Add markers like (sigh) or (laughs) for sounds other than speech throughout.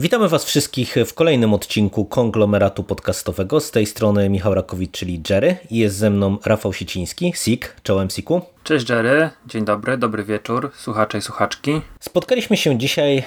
Witamy Was wszystkich w kolejnym odcinku konglomeratu podcastowego. Z tej strony Michał Rakowicz, czyli Jerry i jest ze mną Rafał Siciński, Sik. Czołem Siku. Cześć Jerry, dzień dobry, dobry wieczór, słuchacze i słuchaczki. Spotkaliśmy się dzisiaj e,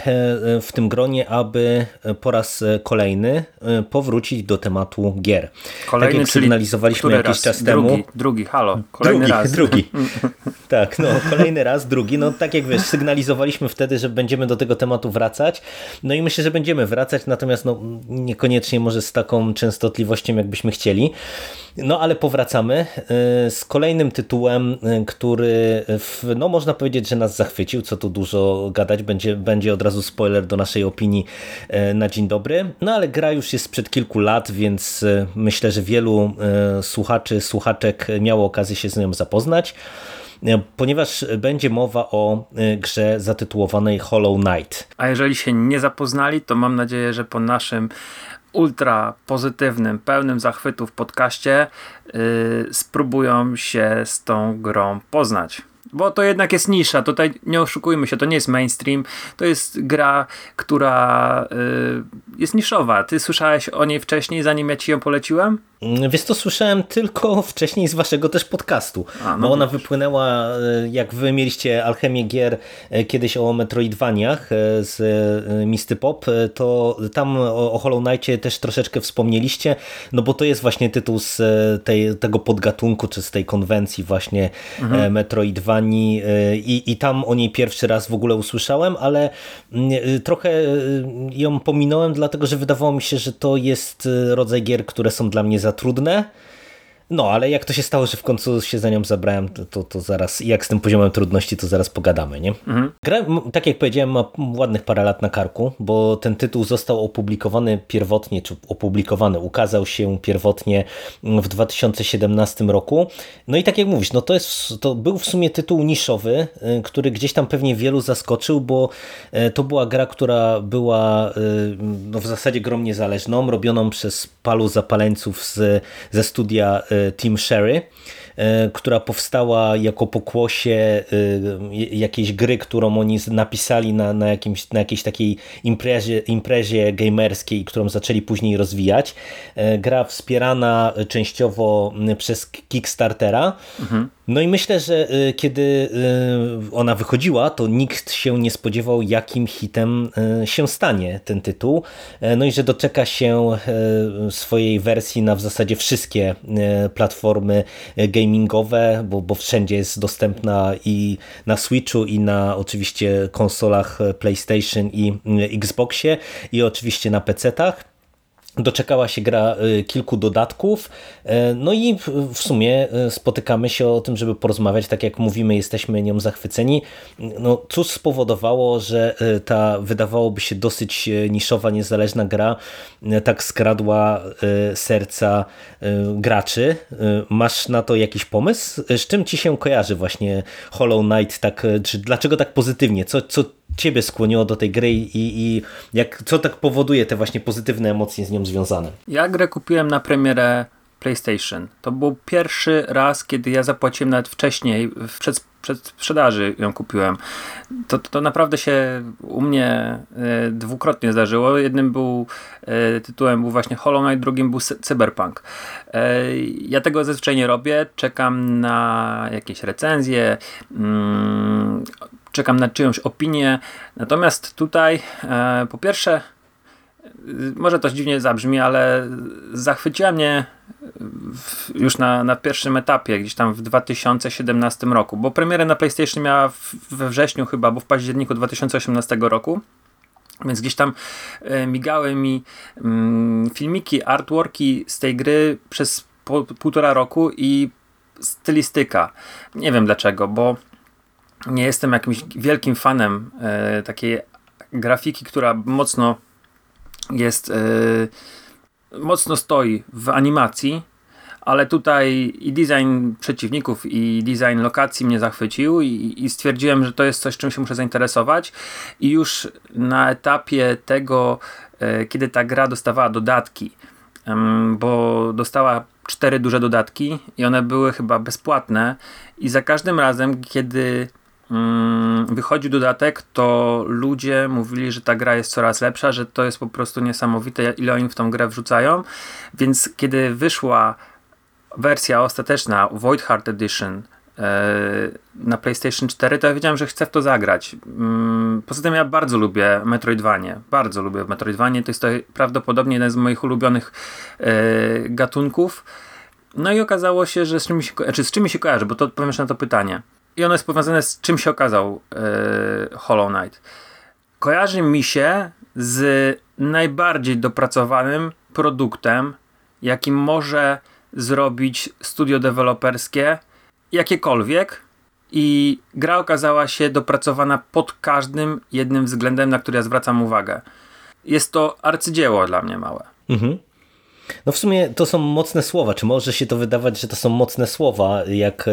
w tym gronie, aby po raz kolejny e, powrócić do tematu gier. Kolejny, tak jak sygnalizowaliśmy jakiś raz? czas drugi, temu. Drugi, halo, kolejny drugi, raz. Drugi, (laughs) tak, no kolejny raz, drugi. No tak jak wiesz, sygnalizowaliśmy wtedy, że będziemy do tego tematu wracać. No i myślę, że będziemy wracać, natomiast no, niekoniecznie może z taką częstotliwością, jakbyśmy chcieli. No ale powracamy e, z kolejnym tytułem, który w, no można powiedzieć, że nas zachwycił, co tu dużo gadać, będzie, będzie od razu spoiler do naszej opinii e, na dzień dobry. No ale gra już jest sprzed kilku lat, więc myślę, że wielu słuchaczy, słuchaczek miało okazję się z nią zapoznać ponieważ będzie mowa o grze zatytułowanej Hollow Knight. A jeżeli się nie zapoznali, to mam nadzieję, że po naszym ultra pozytywnym, pełnym zachwytów podcaście yy, spróbują się z tą grą poznać. Bo to jednak jest nisza, tutaj nie oszukujmy się, to nie jest mainstream, to jest gra, która yy, jest niszowa. Ty słyszałeś o niej wcześniej, zanim ja ci ją poleciłem? Wiesz to słyszałem tylko wcześniej z waszego też podcastu, A, no bo ona wypłynęła, e, jak wy mieliście Alchemię Gier e, kiedyś o Metroidvaniach e, z Misty Pop, to tam o Hollow Knightie też troszeczkę wspomnieliście, no bo to jest właśnie tytuł z tej, tego podgatunku, czy z tej konwencji właśnie mhm. Metroidvanii i, i tam o niej pierwszy raz w ogóle usłyszałem, ale mm, trochę ją pominąłem, dlatego że wydawało mi się, że to jest rodzaj gier, które są dla mnie za trudne. No, ale jak to się stało, że w końcu się za nią zabrałem, to, to, to zaraz, jak z tym poziomem trudności, to zaraz pogadamy, nie? Mhm. Gra, tak jak powiedziałem, ma ładnych parę lat na karku, bo ten tytuł został opublikowany pierwotnie, czy opublikowany, ukazał się pierwotnie w 2017 roku. No i tak jak mówisz, no to, jest, to był w sumie tytuł niszowy, y, który gdzieś tam pewnie wielu zaskoczył, bo y, to była gra, która była y, no w zasadzie grą niezależną, robioną przez palu zapaleńców z, ze studia Team Sherry, która powstała jako pokłosie e, jakiejś gry, którą oni napisali na, na, jakimś, na jakiejś takiej imprezie, imprezie gamerskiej, którą zaczęli później rozwijać. E, gra wspierana częściowo przez Kickstartera. Mhm. No i myślę, że kiedy ona wychodziła, to nikt się nie spodziewał, jakim hitem się stanie ten tytuł. E, no i że doczeka się swojej wersji na w zasadzie wszystkie platformy gamingowe, bo, bo wszędzie jest dostępna i na Switchu, i na oczywiście konsolach PlayStation i Xboxie, i oczywiście na PC-tach. Doczekała się gra y, kilku dodatków, y, no i w sumie y, spotykamy się o tym, żeby porozmawiać, tak jak mówimy, jesteśmy nią zachwyceni. No, cóż spowodowało, że ta wydawałoby się dosyć niszowa, niezależna gra tak skradła serca graczy. Masz na to jakiś pomysł? Z czym ci się kojarzy właśnie Hollow Knight? Tak, dlaczego tak pozytywnie? Co, co ciebie skłoniło do tej gry i, i jak, co tak powoduje te właśnie pozytywne emocje z nią związane? Ja grę kupiłem na premierę PlayStation. To był pierwszy raz, kiedy ja zapłaciłem nawet wcześniej, przed, przed sprzedaży ją kupiłem. To, to naprawdę się u mnie e, dwukrotnie zdarzyło. Jednym był e, tytułem był właśnie Hollow Knight, drugim był Cyberpunk. E, ja tego zazwyczaj nie robię. Czekam na jakieś recenzje. Czekam na czyjąś opinię. Natomiast tutaj e, po pierwsze, może to dziwnie zabrzmi, ale zachwyciła mnie w, już na, na pierwszym etapie, gdzieś tam w 2017 roku, bo premierę na PlayStation miała w, we wrześniu chyba, bo w październiku 2018 roku. Więc gdzieś tam e, migały mi mm, filmiki, artworki z tej gry przez po, półtora roku i stylistyka. Nie wiem dlaczego, bo nie jestem jakimś wielkim fanem e, takiej grafiki, która mocno jest, e, mocno stoi w animacji, ale tutaj i design przeciwników, i design lokacji mnie zachwycił i, i stwierdziłem, że to jest coś, czym się muszę zainteresować. I już na etapie tego, e, kiedy ta gra dostawała dodatki, bo dostała cztery duże dodatki i one były chyba bezpłatne i za każdym razem, kiedy wychodził dodatek, to ludzie mówili, że ta gra jest coraz lepsza, że to jest po prostu niesamowite, ile oni w tą grę wrzucają. Więc kiedy wyszła wersja ostateczna, Void Heart Edition, e, na PlayStation 4, to ja wiedziałem, że chcę w to zagrać. Mm, poza tym ja bardzo lubię Metroidvanie. Bardzo lubię Metroidvanie. To jest to prawdopodobnie jeden z moich ulubionych e, gatunków. No i okazało się, że z czym się, znaczy z czym się kojarzy, bo to odpowiesz na to pytanie. I ono jest powiązane z czym się okazał yy, Hollow Knight. Kojarzy mi się z najbardziej dopracowanym produktem, jakim może zrobić studio deweloperskie, jakiekolwiek. I gra okazała się dopracowana pod każdym jednym względem, na który ja zwracam uwagę. Jest to arcydzieło dla mnie małe. Mhm. No w sumie to są mocne słowa. Czy może się to wydawać, że to są mocne słowa, jak,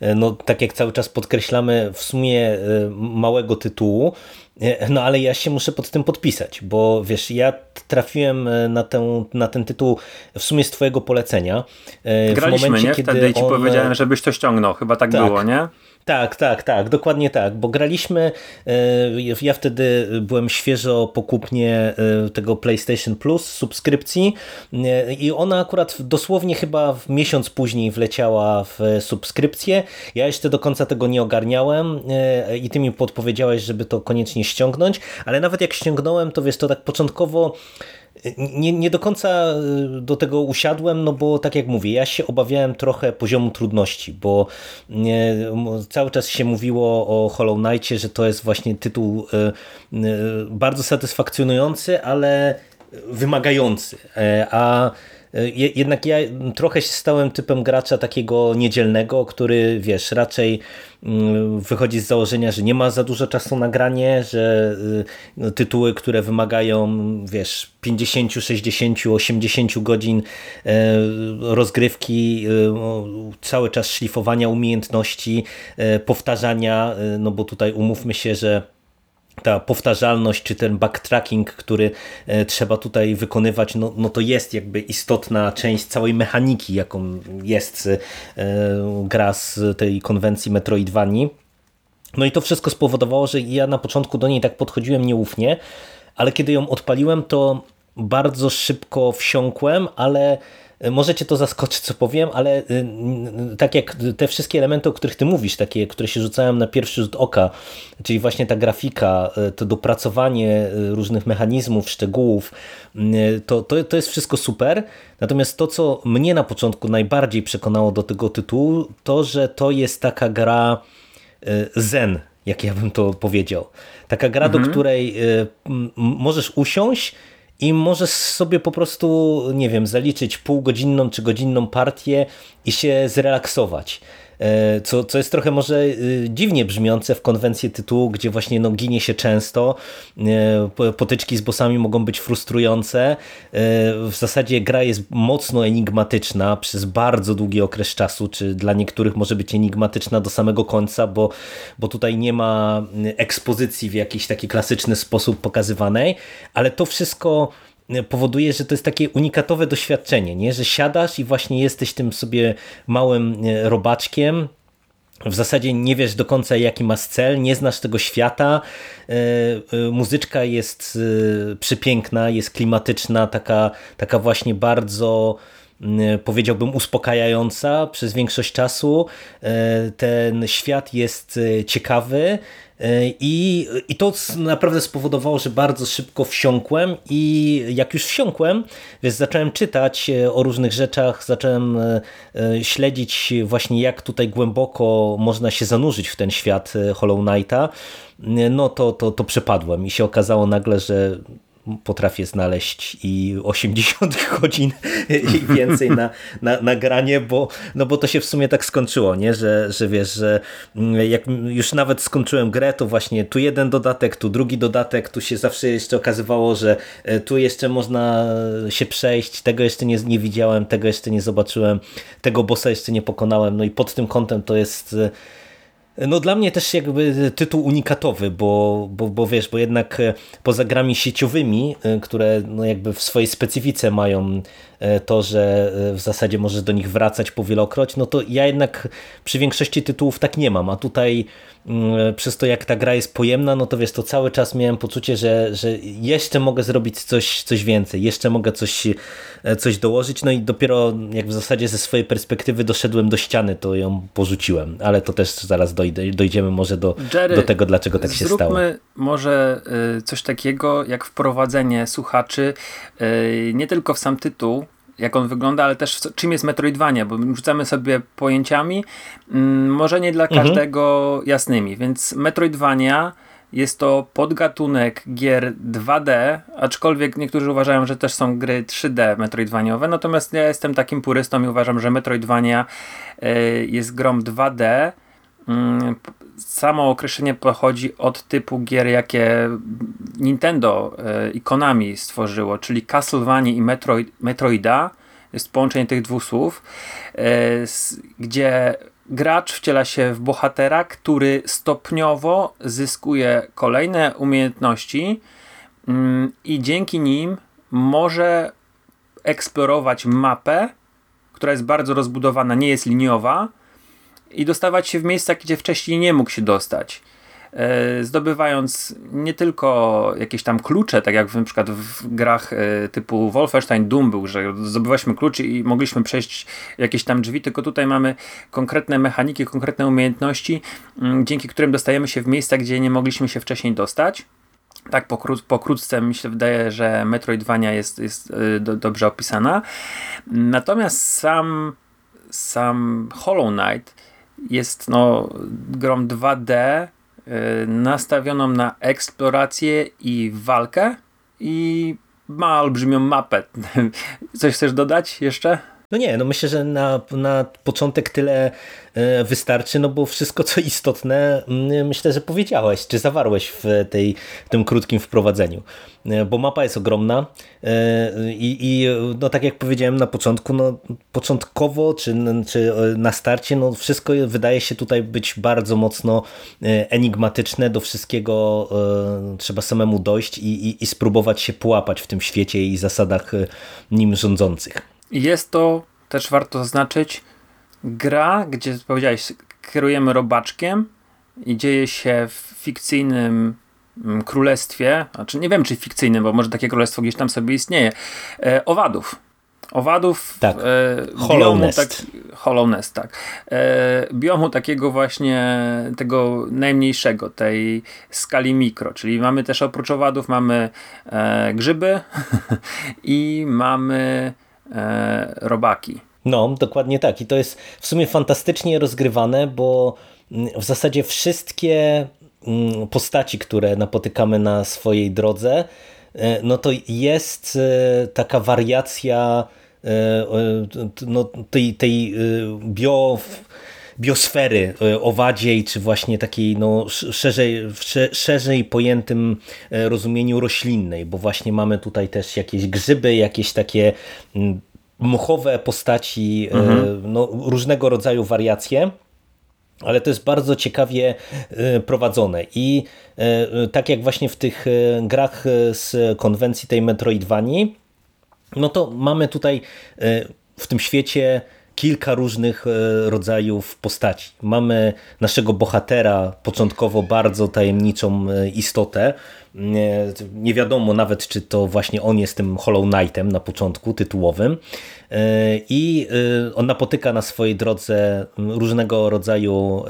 e, no, tak jak cały czas podkreślamy, w sumie e, małego tytułu, e, no ale ja się muszę pod tym podpisać, bo wiesz, ja trafiłem na, tę, na ten tytuł w sumie z twojego polecenia. Graliśmy, momencie, nie? Wtedy ci on... powiedziałem, żebyś to ściągnął. Chyba tak, tak. było, nie? Tak, tak, tak, dokładnie tak, bo graliśmy, e, ja wtedy byłem świeżo po kupnie e, tego PlayStation Plus subskrypcji e, i ona akurat dosłownie chyba w miesiąc później wleciała w subskrypcję. Ja jeszcze do końca tego nie ogarniałem i ty mi podpowiedziałeś, żeby to koniecznie ściągnąć, ale nawet jak ściągnąłem, to wiesz, to tak początkowo nie, nie do końca y, do tego usiadłem, no bo tak jak mówię, ja się obawiałem trochę poziomu trudności, bo nie, cały czas się mówiło o Hollow Knightie, że to jest właśnie tytuł y, y, bardzo satysfakcjonujący, ale wymagający, e, a jednak ja trochę się stałem typem gracza takiego niedzielnego, który wiesz, raczej mm, wychodzi z założenia, że nie ma za dużo czasu na granie, że y, tytuły, które wymagają wiesz, 50, 60, 80 godzin e, rozgrywki, y, cały czas szlifowania umiejętności, e, powtarzania, e, no bo tutaj umówmy się, że ta powtarzalność, czy ten backtracking, który e, trzeba tutaj wykonywać, no, no to jest jakby istotna część całej mechaniki, jaką jest e, gra z tej konwencji Metroidvanii. No i to wszystko spowodowało, że ja na początku do niej tak podchodziłem nieufnie, ale kiedy ją odpaliłem, to bardzo szybko wsiąkłem, ale Możecie to zaskoczyć, co powiem, ale y, tak jak te wszystkie elementy, o których ty mówisz, takie, które się rzucają na pierwszy rzut oka, czyli właśnie ta grafika, y, to dopracowanie różnych mechanizmów, szczegółów, to, to, to jest wszystko super. Natomiast to, co mnie na początku najbardziej przekonało do tego tytułu, to, że to jest taka gra zen, jak ja bym to powiedział. Taka gra, mhm. do której możesz usiąść i możesz sobie po prostu, nie wiem, zaliczyć półgodzinną czy godzinną partię i się zrelaksować. E, co, co jest trochę może y, dziwnie brzmiące w konwencji tytułu, gdzie właśnie no, ginie się często, e, potyczki z bossami mogą być frustrujące. E, w zasadzie gra jest mocno enigmatyczna przez bardzo długi okres czasu, czy dla niektórych może być enigmatyczna do samego końca, bo, bo tutaj nie ma ekspozycji w jakiś taki klasyczny sposób pokazywanej, ale to wszystko powoduje, że to jest takie unikatowe doświadczenie, nie? że siadasz i właśnie jesteś tym sobie małym e, robaczkiem, w zasadzie nie wiesz do końca jaki masz cel, nie znasz tego świata. E, e, muzyczka jest przepiękna, jest klimatyczna, taka, taka właśnie bardzo powiedziałbym uspokajająca przez większość czasu. Ten świat jest ciekawy, I, I to naprawdę spowodowało, że bardzo szybko wsiąkłem i jak już wsiąkłem, więc zacząłem czytać e, o różnych rzeczach, zacząłem e, śledzić właśnie jak tutaj głęboko można się zanurzyć w ten świat Hollow Knighta, no to, to, to przepadłem i się okazało nagle, że potrafię znaleźć i 80 (laughs) godzin i więcej na, na, na granie, bo, no bo to się w sumie tak skończyło, nie? Że, że wiesz, że mm, jak już nawet skończyłem grę, to właśnie tu jeden dodatek, tu drugi dodatek, tu się zawsze jeszcze okazywało, że e, tu jeszcze można się przejść, tego jeszcze nie, nie widziałem, tego jeszcze nie zobaczyłem, tego bossa jeszcze nie pokonałem, no i pod tym kątem to jest e, no dla mnie też jakby tytuł unikatowy, bo, bo, bo wiesz, bo jednak e, poza grami sieciowymi, e, które no jakby w swojej specyfice mają to, że w zasadzie możesz do nich wracać powielokroć, no to ja jednak przy większości tytułów tak nie mam, a tutaj Mm, przez to jak ta gra jest pojemna, no to wiesz, to cały czas miałem poczucie, że, że jeszcze mogę zrobić coś, coś więcej, jeszcze mogę coś, e, coś dołożyć, no i dopiero jak w zasadzie ze swojej perspektywy doszedłem do ściany, to ją porzuciłem, ale to też zaraz dojdę, dojdziemy może do, Jerry, do tego, dlaczego tak się stało. Może e, coś takiego jak wprowadzenie słuchaczy e, nie tylko w sam tytuł, jak on wygląda, ale też czym jest Metroidvania, bo rzucamy sobie pojęciami, mm, może nie dla mhm. każdego jasnymi, więc Metroidvania jest to podgatunek gier 2D, aczkolwiek niektórzy uważają, że też są gry 3D Metroidvaniowe, natomiast ja jestem takim purystą i uważam, że Metroidvania e, jest grą 2D, mm, samo określenie pochodzi od typu gier, jakie Nintendo e, i Konami stworzyło, czyli Castlevania i Metroid, Metroida. Jest połączenie tych dwóch słów, e, gdzie gracz wciela się w bohatera, który stopniowo zyskuje kolejne umiejętności mm, i dzięki nim może eksplorować mapę, która jest bardzo rozbudowana, nie jest liniowa, i dostawać się w miejsca, gdzie wcześniej nie mógł się dostać. E, zdobywając nie tylko jakieś tam klucze, tak jak na przykład w grach e, typu Wolfenstein Doom był, że zdobywaliśmy klucze i mogliśmy przejść jakieś tam drzwi, tylko tutaj mamy konkretne mechaniki, konkretne umiejętności, mm, dzięki którym dostajemy się w miejsca, gdzie nie mogliśmy się wcześniej dostać. Tak pokró pokrótce mi się wydaje, że Metroidvania jest, jest e, do, dobrze opisana. Natomiast sam, sam Hollow Knight jest no, grą 2D y, nastawioną na eksplorację i walkę i ma olbrzymią mapę. (laughs) Coś chcesz dodać jeszcze? No nie, no myślę, że na, na początek tyle e, wystarczy, no bo wszystko co istotne mm, myślę, że powiedziałeś, czy zawarłeś w, tej, w tym krótkim wprowadzeniu. E, bo mapa jest ogromna e, i, i no tak jak powiedziałem na początku, no początkowo czy, czy na starcie, no wszystko wydaje się tutaj być bardzo mocno enigmatyczne, do wszystkiego trzeba samemu dojść i, i, i spróbować się połapać w tym świecie i zasadach nim rządzących. Jest to, też warto zaznaczyć, gra, gdzie powiedziałeś, kierujemy robaczkiem i dzieje się w fikcyjnym mm, królestwie, znaczy nie wiem czy fikcyjnym, bo może takie królestwo gdzieś tam sobie istnieje, e, owadów. Owadów tak. e, biomu, Nest. tak, Hollow Nest, tak. E, biomu takiego właśnie tego najmniejszego, tej skali mikro, czyli mamy też oprócz owadów mamy e, grzyby (laughs) i mamy robaki. No, dokładnie tak. I to jest w sumie fantastycznie rozgrywane, bo mm, w zasadzie wszystkie mm, postaci, które napotykamy na swojej drodze, e, no to jest e, taka wariacja e, no, tej, tej bio biosfery owadziej, czy właśnie takiej no, szerzej, szerzej pojętym rozumieniu roślinnej, bo właśnie mamy tutaj też jakieś grzyby, jakieś takie mochowe postaci, mhm. no, różnego rodzaju wariacje ale to jest bardzo ciekawie prowadzone i tak jak właśnie w tych grach z konwencji tej Metroidvanii, no to mamy tutaj w tym świecie kilka różnych e, rodzajów postaci. Mamy naszego bohatera, początkowo bardzo tajemniczą e, istotę. Nie wiadomo nawet, czy to właśnie on jest tym Hollow Knightem na początku tytułowym. E, I on napotyka na swojej drodze różnego rodzaju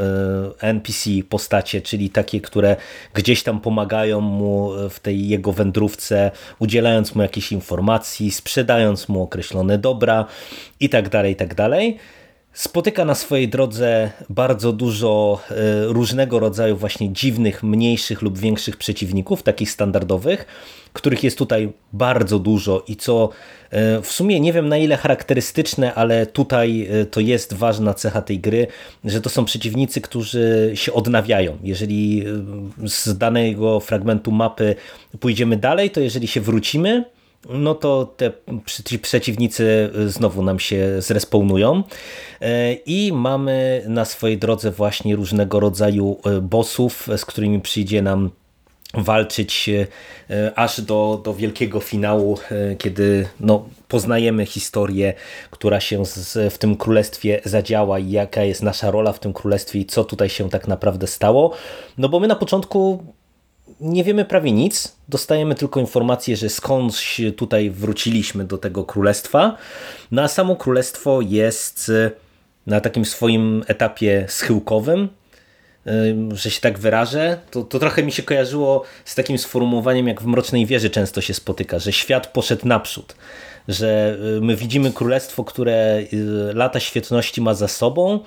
NPC postacie, czyli takie, które gdzieś tam pomagają mu w tej jego wędrówce, udzielając mu jakichś informacji, sprzedając mu określone dobra i tak dalej, i tak dalej. Spotyka na swojej drodze bardzo dużo e, różnego rodzaju właśnie dziwnych, mniejszych lub większych przeciwników, takich standardowych, których jest tutaj bardzo dużo i co e, w sumie nie wiem na ile charakterystyczne, ale tutaj e, to jest ważna cecha tej gry, że to są przeciwnicy, którzy się odnawiają. Jeżeli z danego fragmentu mapy pójdziemy dalej, to jeżeli się wrócimy, no to te ci przeciwnicy znowu nam się zrespawnują e, i mamy na swojej drodze właśnie różnego rodzaju e, bossów, z którymi przyjdzie nam walczyć e, aż do, do wielkiego finału, kiedy no, poznajemy historię, która się z, w tym królestwie zadziała i jaka jest nasza rola w tym królestwie i co tutaj się tak naprawdę stało. No bo my na początku nie wiemy prawie nic. Dostajemy tylko informację, że skądś tutaj wróciliśmy do tego królestwa. No a samo królestwo jest e, na takim swoim etapie schyłkowym, e, że się tak wyrażę, to, to trochę mi się kojarzyło z takim sformułowaniem, jak w Mrocznej Wieży często się spotyka, że świat poszedł naprzód, że e, my widzimy królestwo, które lata świetności ma za sobą,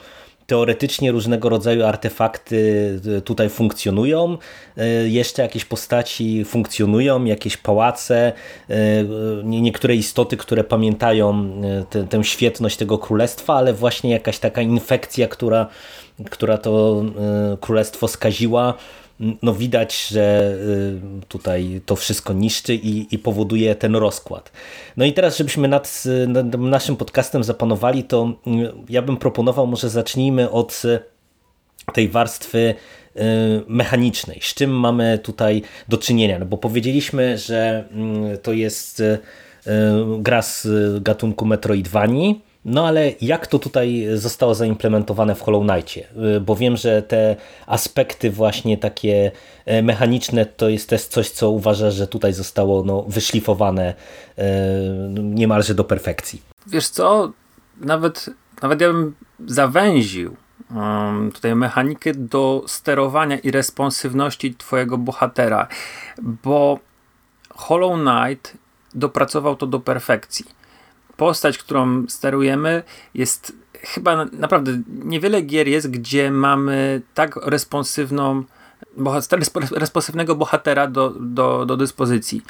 teoretycznie różnego rodzaju artefakty e, tutaj funkcjonują, e, jeszcze jakieś postaci funkcjonują, jakieś pałace, e, niektóre istoty, które pamiętają tę świetność tego królestwa, ale właśnie jakaś taka infekcja, która, która to królestwo skaziła, no widać, że y, tutaj to wszystko niszczy i, i powoduje ten rozkład. No i teraz, żebyśmy nad, nad naszym podcastem zapanowali, to y, ja bym proponował, może zacznijmy od y, tej warstwy mechanicznej. Z czym mamy tutaj do czynienia? No bo powiedzieliśmy, że to jest gra z gatunku Metroidvanii, no ale jak to tutaj zostało zaimplementowane w Hollow Knightie? Y, bo wiem, że te aspekty właśnie takie e, mechaniczne to jest też coś, co uważasz, że tutaj zostało no, wyszlifowane e, niemalże do perfekcji. Wiesz co, nawet, nawet ja bym zawęził tutaj mechanikę do sterowania i responsywności twojego bohatera, bo Hollow Knight dopracował to do perfekcji postać, którą sterujemy, jest chyba naprawdę niewiele gier jest, gdzie mamy tak responsywną responsywnego bohatera do, do, do dyspozycji,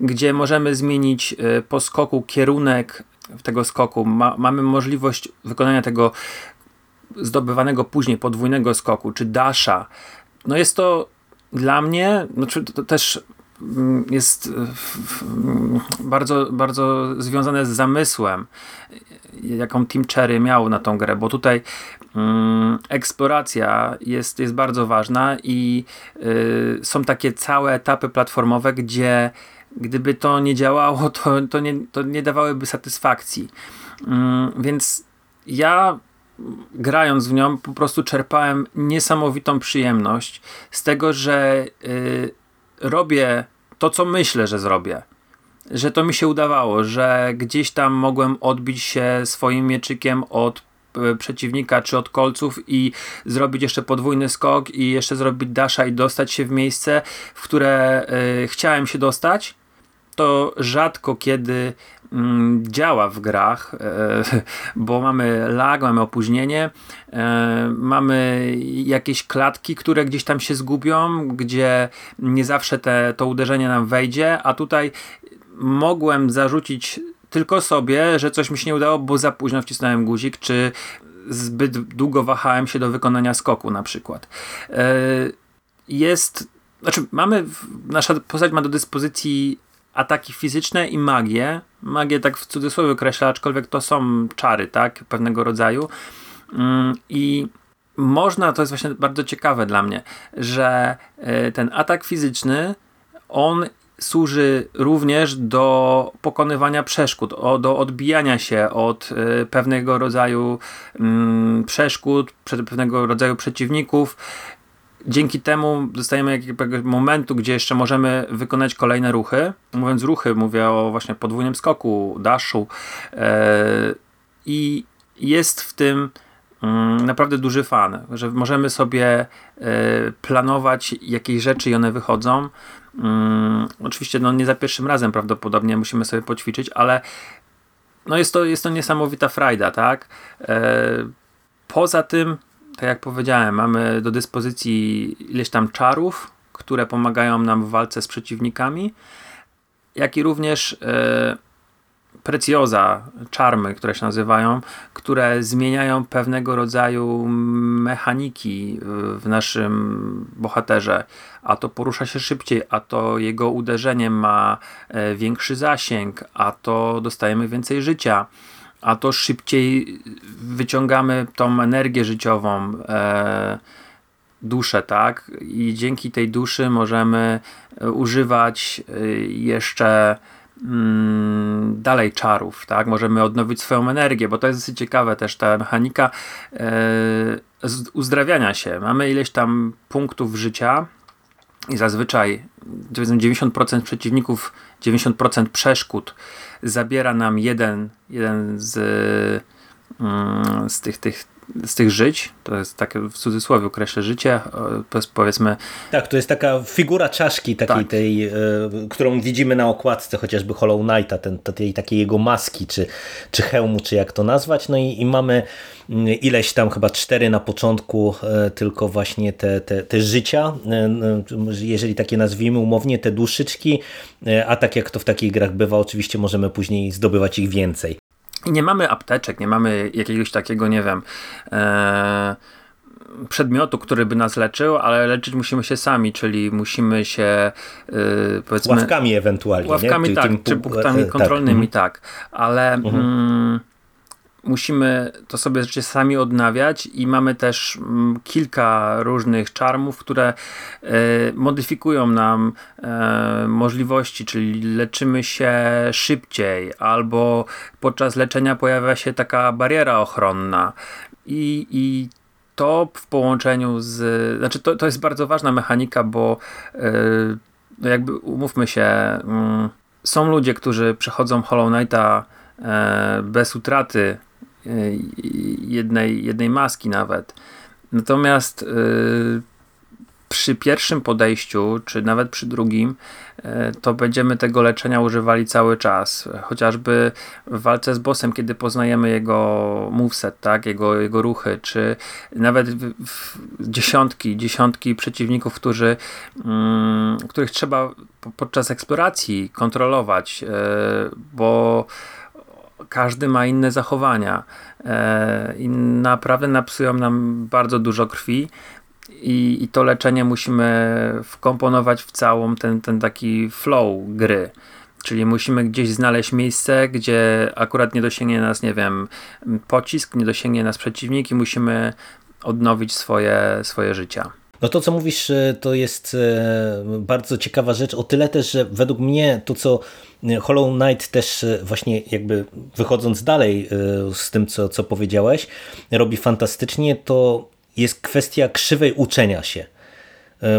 gdzie możemy zmienić e, po skoku kierunek tego skoku, Ma, mamy możliwość wykonania tego zdobywanego później podwójnego skoku, czy dasha. No jest to dla mnie, znaczy to też jest bardzo, bardzo związane z zamysłem, jaką Team Cherry miał na tą grę, bo tutaj mm, eksploracja jest, jest bardzo ważna i y, są takie całe etapy platformowe, gdzie gdyby to nie działało, (laughs) to, to, nie, to nie dawałyby satysfakcji. Mm, więc ja grając w nią po prostu czerpałem niesamowitą przyjemność z tego, że y, robię to, co myślę, że zrobię. Że to mi się udawało, że gdzieś tam mogłem odbić się swoim mieczykiem od e, przeciwnika czy od kolców i zrobić jeszcze podwójny skok i jeszcze zrobić dasha i dostać się w miejsce, w które y, chciałem się dostać. To rzadko kiedy działa w grach, e, bo mamy lag, mamy opóźnienie, e, mamy jakieś klatki, które gdzieś tam się zgubią, gdzie nie zawsze te, to uderzenie nam wejdzie, a tutaj mogłem zarzucić tylko sobie, że coś mi się nie udało, bo za późno wcisnąłem guzik, czy zbyt długo wahałem się do wykonania skoku na przykład. E, jest, znaczy mamy, nasza postać ma do dyspozycji ataki fizyczne i magię. Magię tak w cudzysłowie określa, aczkolwiek to są czary, tak, pewnego rodzaju. Mm, I można, to jest właśnie bardzo ciekawe dla mnie, że e, ten atak fizyczny, on służy również do pokonywania przeszkód, do odbijania się od e, pewnego rodzaju mm, przeszkód, pewnego rodzaju przeciwników dzięki temu dostajemy jakiegoś momentu, gdzie jeszcze możemy wykonać kolejne ruchy. Mówiąc ruchy, mówię o właśnie podwójnym skoku, daszu e, i jest w tym mm, naprawdę duży fan, że możemy sobie e, planować jakieś rzeczy i one wychodzą. Mm, oczywiście no, nie za pierwszym razem prawdopodobnie musimy sobie poćwiczyć, ale no jest to, jest to niesamowita frajda, tak? E, Poza tym, tak jak powiedziałem, mamy do dyspozycji ileś tam czarów, które pomagają nam w walce z przeciwnikami, jak i również e, precjoza, czarmy, które się nazywają, które zmieniają pewnego rodzaju mechaniki w naszym bohaterze. A to porusza się szybciej, a to jego uderzenie ma e, większy zasięg, a to dostajemy więcej życia a to szybciej wyciągamy tą energię życiową, e, duszę, tak? I dzięki tej duszy możemy e, używać e, jeszcze mm, dalej czarów, tak? Możemy odnowić swoją energię, bo to jest dosyć ciekawe też ta mechanika e, uzdrawiania się. Mamy ileś tam punktów życia i zazwyczaj 90% przeciwników, 90% przeszkód zabiera nam jeden, jeden z, mm, z tych, tych z tych żyć, to jest takie w cudzysłowie określę życie, jest powiedzmy... Tak, to jest taka figura czaszki takiej tak. tej, y, którą widzimy na okładce chociażby Hollow Knighta, ten, tej takiej jego maski, czy, czy hełmu, czy jak to nazwać, no i, i mamy mm, ileś tam chyba cztery na początku y, tylko właśnie te, te, te życia, y, jeżeli takie nazwijmy umownie, te duszyczki, a tak jak to w takich grach bywa, oczywiście możemy później zdobywać ich więcej. I nie mamy apteczek, nie mamy jakiegoś takiego, nie wiem, e, przedmiotu, który by nas leczył, ale leczyć musimy się sami, czyli musimy się e, powiedzmy... Ławkami ewentualnie, Ławkami nie? tak, czy punktami e, kontrolnymi tak, tak ale... Mhm. Mm, musimy to sobie rzeczywiście sami odnawiać i mamy też mm, kilka różnych czarmów, które e, modyfikują nam e, możliwości, czyli leczymy się szybciej albo podczas leczenia pojawia się taka bariera ochronna i, i to w połączeniu z. Znaczy, to, to jest bardzo ważna mechanika, bo no jakby umówmy się, mm, są ludzie, którzy przechodzą Hollow Knighta bez utraty jednej, jednej maski nawet. Natomiast y, przy pierwszym podejściu, czy nawet przy drugim, y, to będziemy tego leczenia używali cały czas. Chociażby w walce z bossem, kiedy poznajemy jego moveset, tak? jego, jego ruchy, czy nawet dziesiątki, dziesiątki przeciwników, którzy, mm, których trzeba podczas eksploracji kontrolować, y, bo każdy ma inne zachowania e, i naprawdę napsują nam bardzo dużo krwi i, i to leczenie musimy wkomponować w całą ten, ten taki flow gry. Czyli musimy gdzieś znaleźć miejsce, gdzie akurat nie dosięgnie nas, nie wiem, pocisk, nie dosięgnie nas przeciwnik i musimy odnowić swoje, swoje życia. No to, co mówisz, e, to jest e, bardzo ciekawa rzecz, o tyle też, że według mnie to, co Hollow Knight też e, właśnie jakby wychodząc dalej z tym, co, co powiedziałeś, robi fantastycznie, to jest kwestia krzywej uczenia się.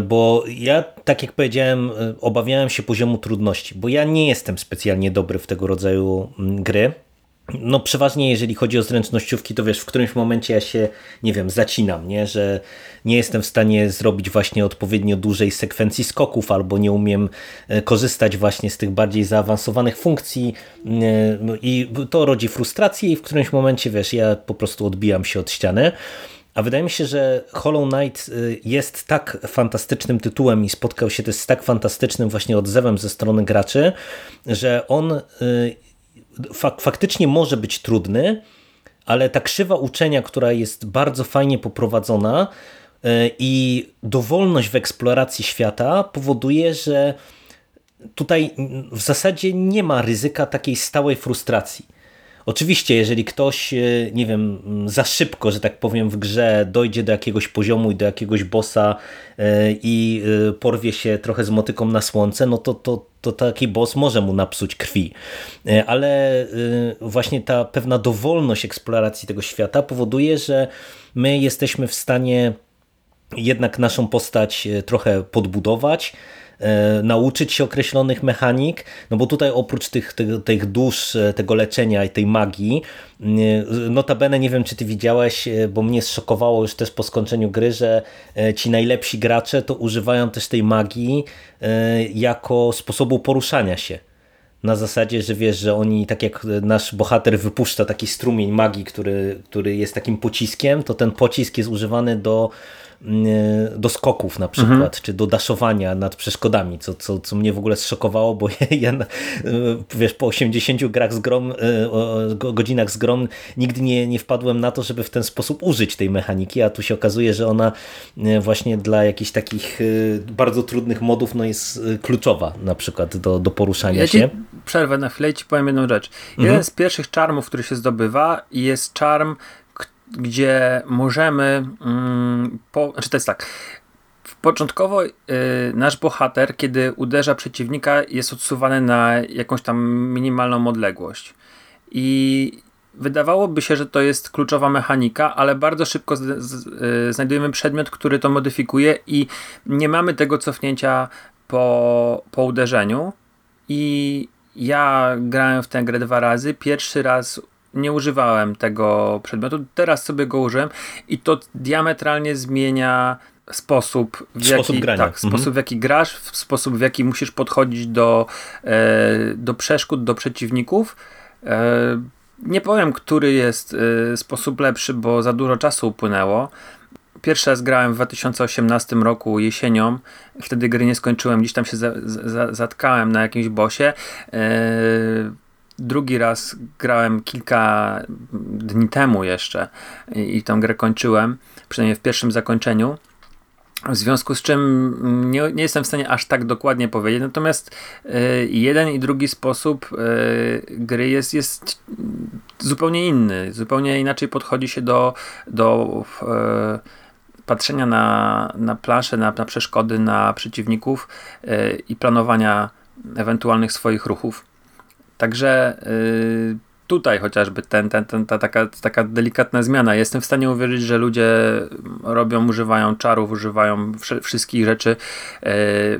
Bo ja, tak jak powiedziałem, obawiałem się poziomu trudności, bo ja nie jestem specjalnie dobry w tego rodzaju gry. No przeważnie jeżeli chodzi o zręcznościówki, to wiesz, w którymś momencie ja się, nie wiem, zacinam, nie? że nie jestem w stanie zrobić właśnie odpowiednio dużej sekwencji skoków, albo nie umiem e, korzystać właśnie z tych bardziej zaawansowanych funkcji e, i to rodzi frustrację i w którymś momencie, wiesz, ja po prostu odbijam się od ściany. A wydaje mi się, że Hollow Knight e, jest tak fantastycznym tytułem i spotkał się też z tak fantastycznym właśnie odzewem ze strony graczy, że on fak faktycznie może być trudny, ale ta krzywa uczenia, która jest bardzo fajnie poprowadzona e, i dowolność w eksploracji świata powoduje, że tutaj w zasadzie nie ma ryzyka takiej stałej frustracji. Oczywiście, jeżeli ktoś, e, nie wiem, za szybko, że tak powiem, w grze dojdzie do jakiegoś poziomu i do jakiegoś bossa e, i porwie się trochę z motyką na słońce, no to, to, to taki boss może mu napsuć krwi. Ale właśnie ta pewna dowolność eksploracji tego świata powoduje, że my jesteśmy w stanie jednak naszą postać trochę podbudować, E, nauczyć się określonych mechanik, no bo tutaj oprócz tych, tych, tych dusz, e, tego leczenia i tej magii, e, notabene nie wiem czy ty widziałeś, bo mnie zszokowało już też po skończeniu gry, że ci najlepsi gracze to używają też tej magii jako sposobu poruszania się. na zasadzie, że wiesz, że oni, tak jak nasz bohater wypuszcza taki strumień magii, który, który jest takim pociskiem, to ten pocisk jest używany do do skoków na przykład, mhm. czy do daszowania nad przeszkodami, co, co, co mnie w ogóle zszokowało, bo (laughs) ja, y, wiesz, po 80 grach z grom, y, godzinach z grom nigdy nie, nie wpadłem na to, żeby w ten sposób użyć tej mechaniki, a tu się okazuje, że ona właśnie dla jakichś takich bardzo trudnych modów no jest kluczowa na przykład do, do poruszania ja się. Przerwę na chwilę i ci powiem jedną rzecz. Jeden mhm. z pierwszych czarmów, który się zdobywa jest czarm gdzie możemy, mm, po, znaczy to jest tak, początkowo y, nasz bohater, kiedy uderza przeciwnika, jest odsuwany na jakąś tam minimalną odległość. I wydawałoby się, że to jest kluczowa mechanika, ale bardzo szybko z, z, y, znajdujemy przedmiot, który to modyfikuje i nie mamy tego cofnięcia po, po uderzeniu. I ja grałem w tę grę dwa razy. Pierwszy raz nie używałem tego przedmiotu, teraz sobie go użyłem i to diametralnie zmienia sposób, w sposób jaki, grania. Tak, mhm. sposób w jaki grasz, w sposób w jaki musisz podchodzić do, e, do przeszkód, do przeciwników. E, nie powiem, który jest e, sposób lepszy, bo za dużo czasu upłynęło. Pierwszy raz grałem w 2018 roku jesienią, wtedy gry nie skończyłem, gdzieś tam się za, za, zatkałem na jakimś bosie. Drugi raz grałem kilka dni temu jeszcze i, i tą grę kończyłem, przynajmniej w pierwszym zakończeniu. W związku z czym nie, nie, jestem w stanie aż tak dokładnie powiedzieć, natomiast y, jeden i drugi sposób y, gry jest, jest zupełnie inny. Zupełnie inaczej podchodzi się do, do y, patrzenia na, na planszę, na, na przeszkody, na przeciwników i planowania ewentualnych swoich ruchów. Także yy, tutaj chociażby ten, ten, ten, ta taka, taka delikatna zmiana. Jestem w stanie uwierzyć, że ludzie robią, używają czarów, używają wszystkich rzeczy, yy,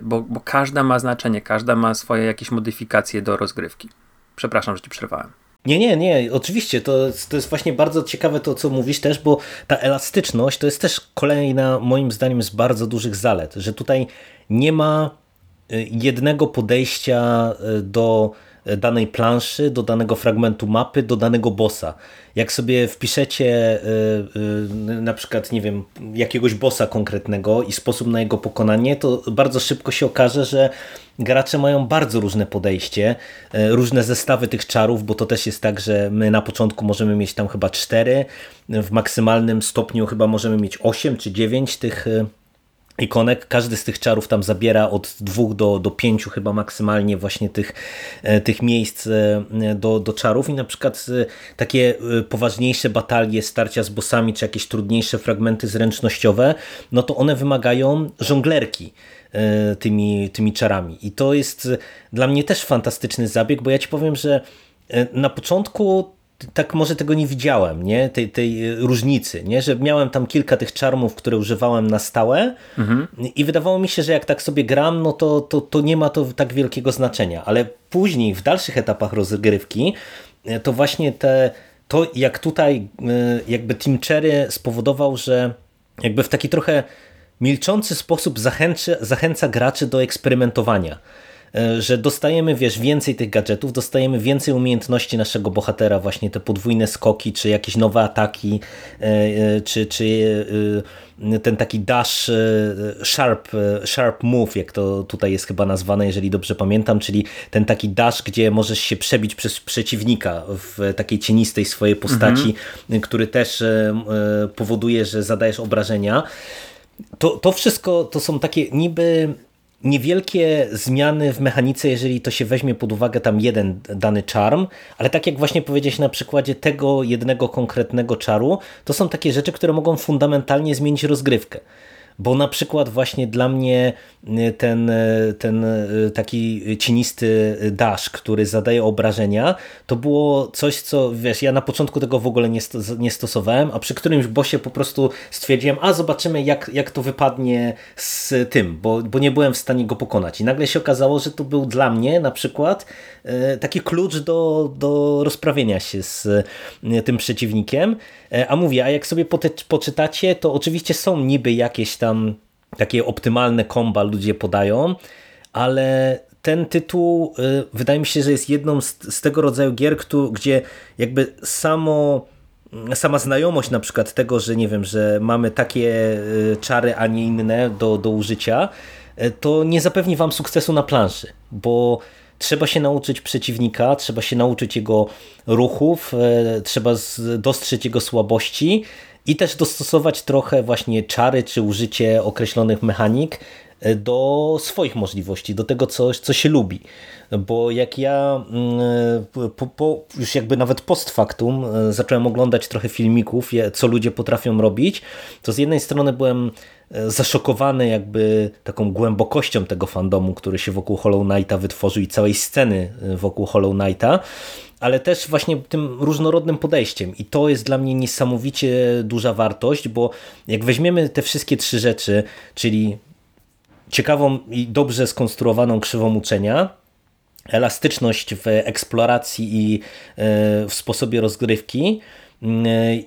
bo, bo każda ma znaczenie, każda ma swoje jakieś modyfikacje do rozgrywki. Przepraszam, że ci przerwałem. Nie, nie, nie, oczywiście, to, to jest właśnie bardzo ciekawe to, co mówisz też, bo ta elastyczność to jest też kolejna, moim zdaniem, z bardzo dużych zalet, że tutaj nie ma y, jednego podejścia y, do danej planszy, do danego fragmentu mapy, do danego bossa. Jak sobie wpiszecie y, y, na przykład, nie wiem, jakiegoś bossa konkretnego i sposób na jego pokonanie, to bardzo szybko się okaże, że gracze mają bardzo różne podejście, y, różne zestawy tych czarów, bo to też jest tak, że my na początku możemy mieć tam chyba cztery, w maksymalnym stopniu chyba możemy mieć osiem czy dziewięć tych ikonek. Każdy z tych czarów tam zabiera od dwóch do, do pięciu chyba maksymalnie właśnie tych, e, tych miejsc e, do, do czarów i na przykład e, takie poważniejsze batalie, starcia z bossami czy jakieś trudniejsze fragmenty zręcznościowe, no to one wymagają żonglerki tymi, tymi czarami. I to jest dla mnie też fantastyczny zabieg, bo ja ci powiem, że na początku tak może tego nie widziałem, nie? Tej, tej różnicy, nie? że miałem tam kilka tych czarmów, które używałem na stałe mhm. i wydawało mi się, że jak tak sobie gram, no to, to, to nie ma to tak wielkiego znaczenia, ale później w dalszych etapach rozgrywki e, to właśnie te, to jak tutaj e, jakby Team Cherry spowodował, że jakby w taki trochę milczący sposób zachęca, zachęca graczy do eksperymentowania E, że dostajemy, wiesz, więcej tych gadżetów, dostajemy więcej umiejętności naszego bohatera, właśnie te podwójne skoki, czy jakieś nowe ataki, e, e, czy, czy ten taki dash sharp, sharp move, jak to tutaj jest chyba nazwane, jeżeli dobrze pamiętam, czyli ten taki dash, gdzie możesz się przebić przez przeciwnika w takiej cienistej swojej postaci, mhm. który też powoduje, że zadajesz obrażenia. To, to wszystko to są takie niby niewielkie zmiany w mechanice, jeżeli to się weźmie pod uwagę tam jeden dany charm, ale tak jak właśnie powiedziałeś na przykładzie tego jednego konkretnego czaru, to są takie rzeczy, które mogą fundamentalnie zmienić rozgrywkę bo na przykład właśnie dla mnie y, ten, y, ten y, taki cienisty dash, który zadaje obrażenia, to było coś, co wiesz, ja na początku tego w ogóle nie, sto, nie stosowałem, a przy którymś bosie po prostu stwierdziłem, a zobaczymy jak, jak to wypadnie z tym, bo, bo nie byłem w stanie go pokonać. I nagle się okazało, że to był dla mnie na przykład taki klucz do, do rozprawienia się z tym przeciwnikiem, a mówię, a jak sobie poczytacie, to oczywiście są niby jakieś tam takie optymalne komba ludzie podają, ale ten tytuł y, wydaje mi się, że jest jedną z, z tego rodzaju gier, gdzie jakby samo sama znajomość na przykład tego, że nie wiem, że mamy takie y, czary, a nie inne do, do użycia, y, to nie zapewni wam sukcesu na planszy, bo trzeba się nauczyć przeciwnika, trzeba się nauczyć jego ruchów, trzeba dostrzec jego słabości i też dostosować trochę właśnie czary czy użycie określonych mechanik do swoich możliwości, do tego, co, co się lubi. Bo jak ja mm, po, po, już jakby nawet post factum e, zacząłem oglądać trochę filmików, co ludzie potrafią robić, to z jednej strony byłem e, zaszokowany jakby taką głębokością tego fandomu, który się wokół Hollow Knighta wytworzył i całej sceny e, wokół Hollow Knighta, ale też właśnie tym różnorodnym podejściem. I to jest dla mnie niesamowicie duża wartość, bo jak weźmiemy te wszystkie trzy rzeczy, czyli ciekawą i dobrze skonstruowaną krzywą uczenia, elastyczność w eksploracji i e, w sposobie rozgrywki e,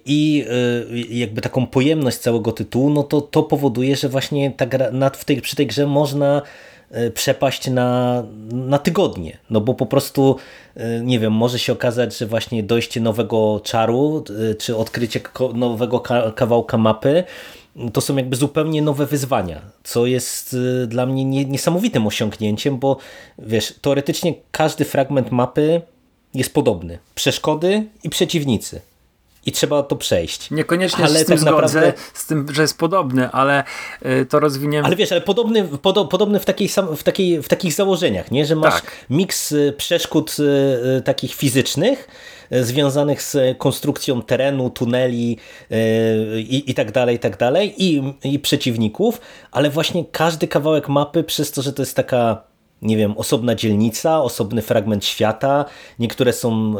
i e, jakby taką pojemność całego tytułu, no to to powoduje, że właśnie ta gra, w tej, przy tej grze można przepaść na, na tygodnie, no bo po prostu nie wiem, może się okazać, że właśnie dojście nowego czaru, czy odkrycie nowego kawałka mapy to są jakby zupełnie nowe wyzwania, co jest dla mnie niesamowitym osiągnięciem, bo wiesz, teoretycznie każdy fragment mapy jest podobny. Przeszkody i przeciwnicy. I trzeba to przejść. Niekoniecznie ale z tym tak naprawdę... z tym, że jest podobny, ale y, to rozwiniemy. Ale wiesz, ale podobny, podo, podobny w, takiej, w, takiej, w takich założeniach, nie? że masz tak. miks y, przeszkód takich fizycznych, związanych z konstrukcją terenu, tuneli i, i tak dalej, i tak dalej, i, i przeciwników, ale właśnie każdy kawałek mapy przez to, że to jest taka nie wiem, osobna dzielnica, osobny fragment świata, niektóre są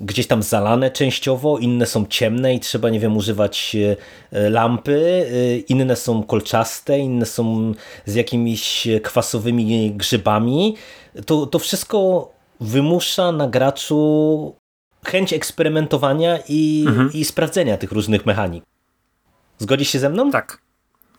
gdzieś tam zalane częściowo, inne są ciemne i trzeba, nie wiem, używać e, lampy, inne są kolczaste, inne są z jakimiś kwasowymi grzybami. To, to wszystko wymusza na graczu chęć eksperymentowania i, mhm. i sprawdzenia tych różnych mechanik. Zgodzisz się ze mną? Tak,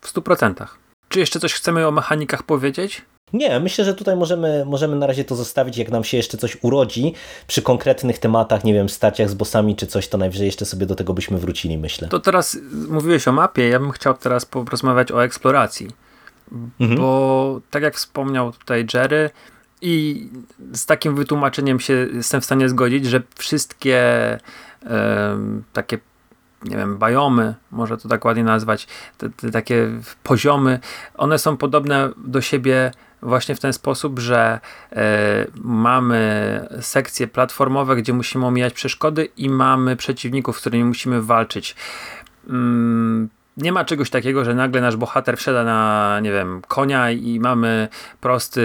w stu procentach. Czy jeszcze coś chcemy o mechanikach powiedzieć? Nie, myślę, że tutaj możemy, możemy na razie to zostawić. Jak nam się jeszcze coś urodzi przy konkretnych tematach, nie wiem, stacjach z bossami czy coś, to najwyżej jeszcze sobie do tego byśmy wrócili, myślę. To teraz mówiłeś o mapie, ja bym chciał teraz porozmawiać o eksploracji. Mhm. Bo tak jak wspomniał tutaj Jerry, i z takim wytłumaczeniem się jestem w stanie zgodzić, że wszystkie e, takie nie wiem, bajomy, może to tak ładnie nazwać, te, te, takie poziomy, one są podobne do siebie właśnie w ten sposób, że e, mamy sekcje platformowe, gdzie musimy omijać przeszkody i mamy przeciwników, z którymi musimy walczyć. Mm, nie ma czegoś takiego, że nagle nasz bohater wsiada na, nie wiem, konia i mamy prosty,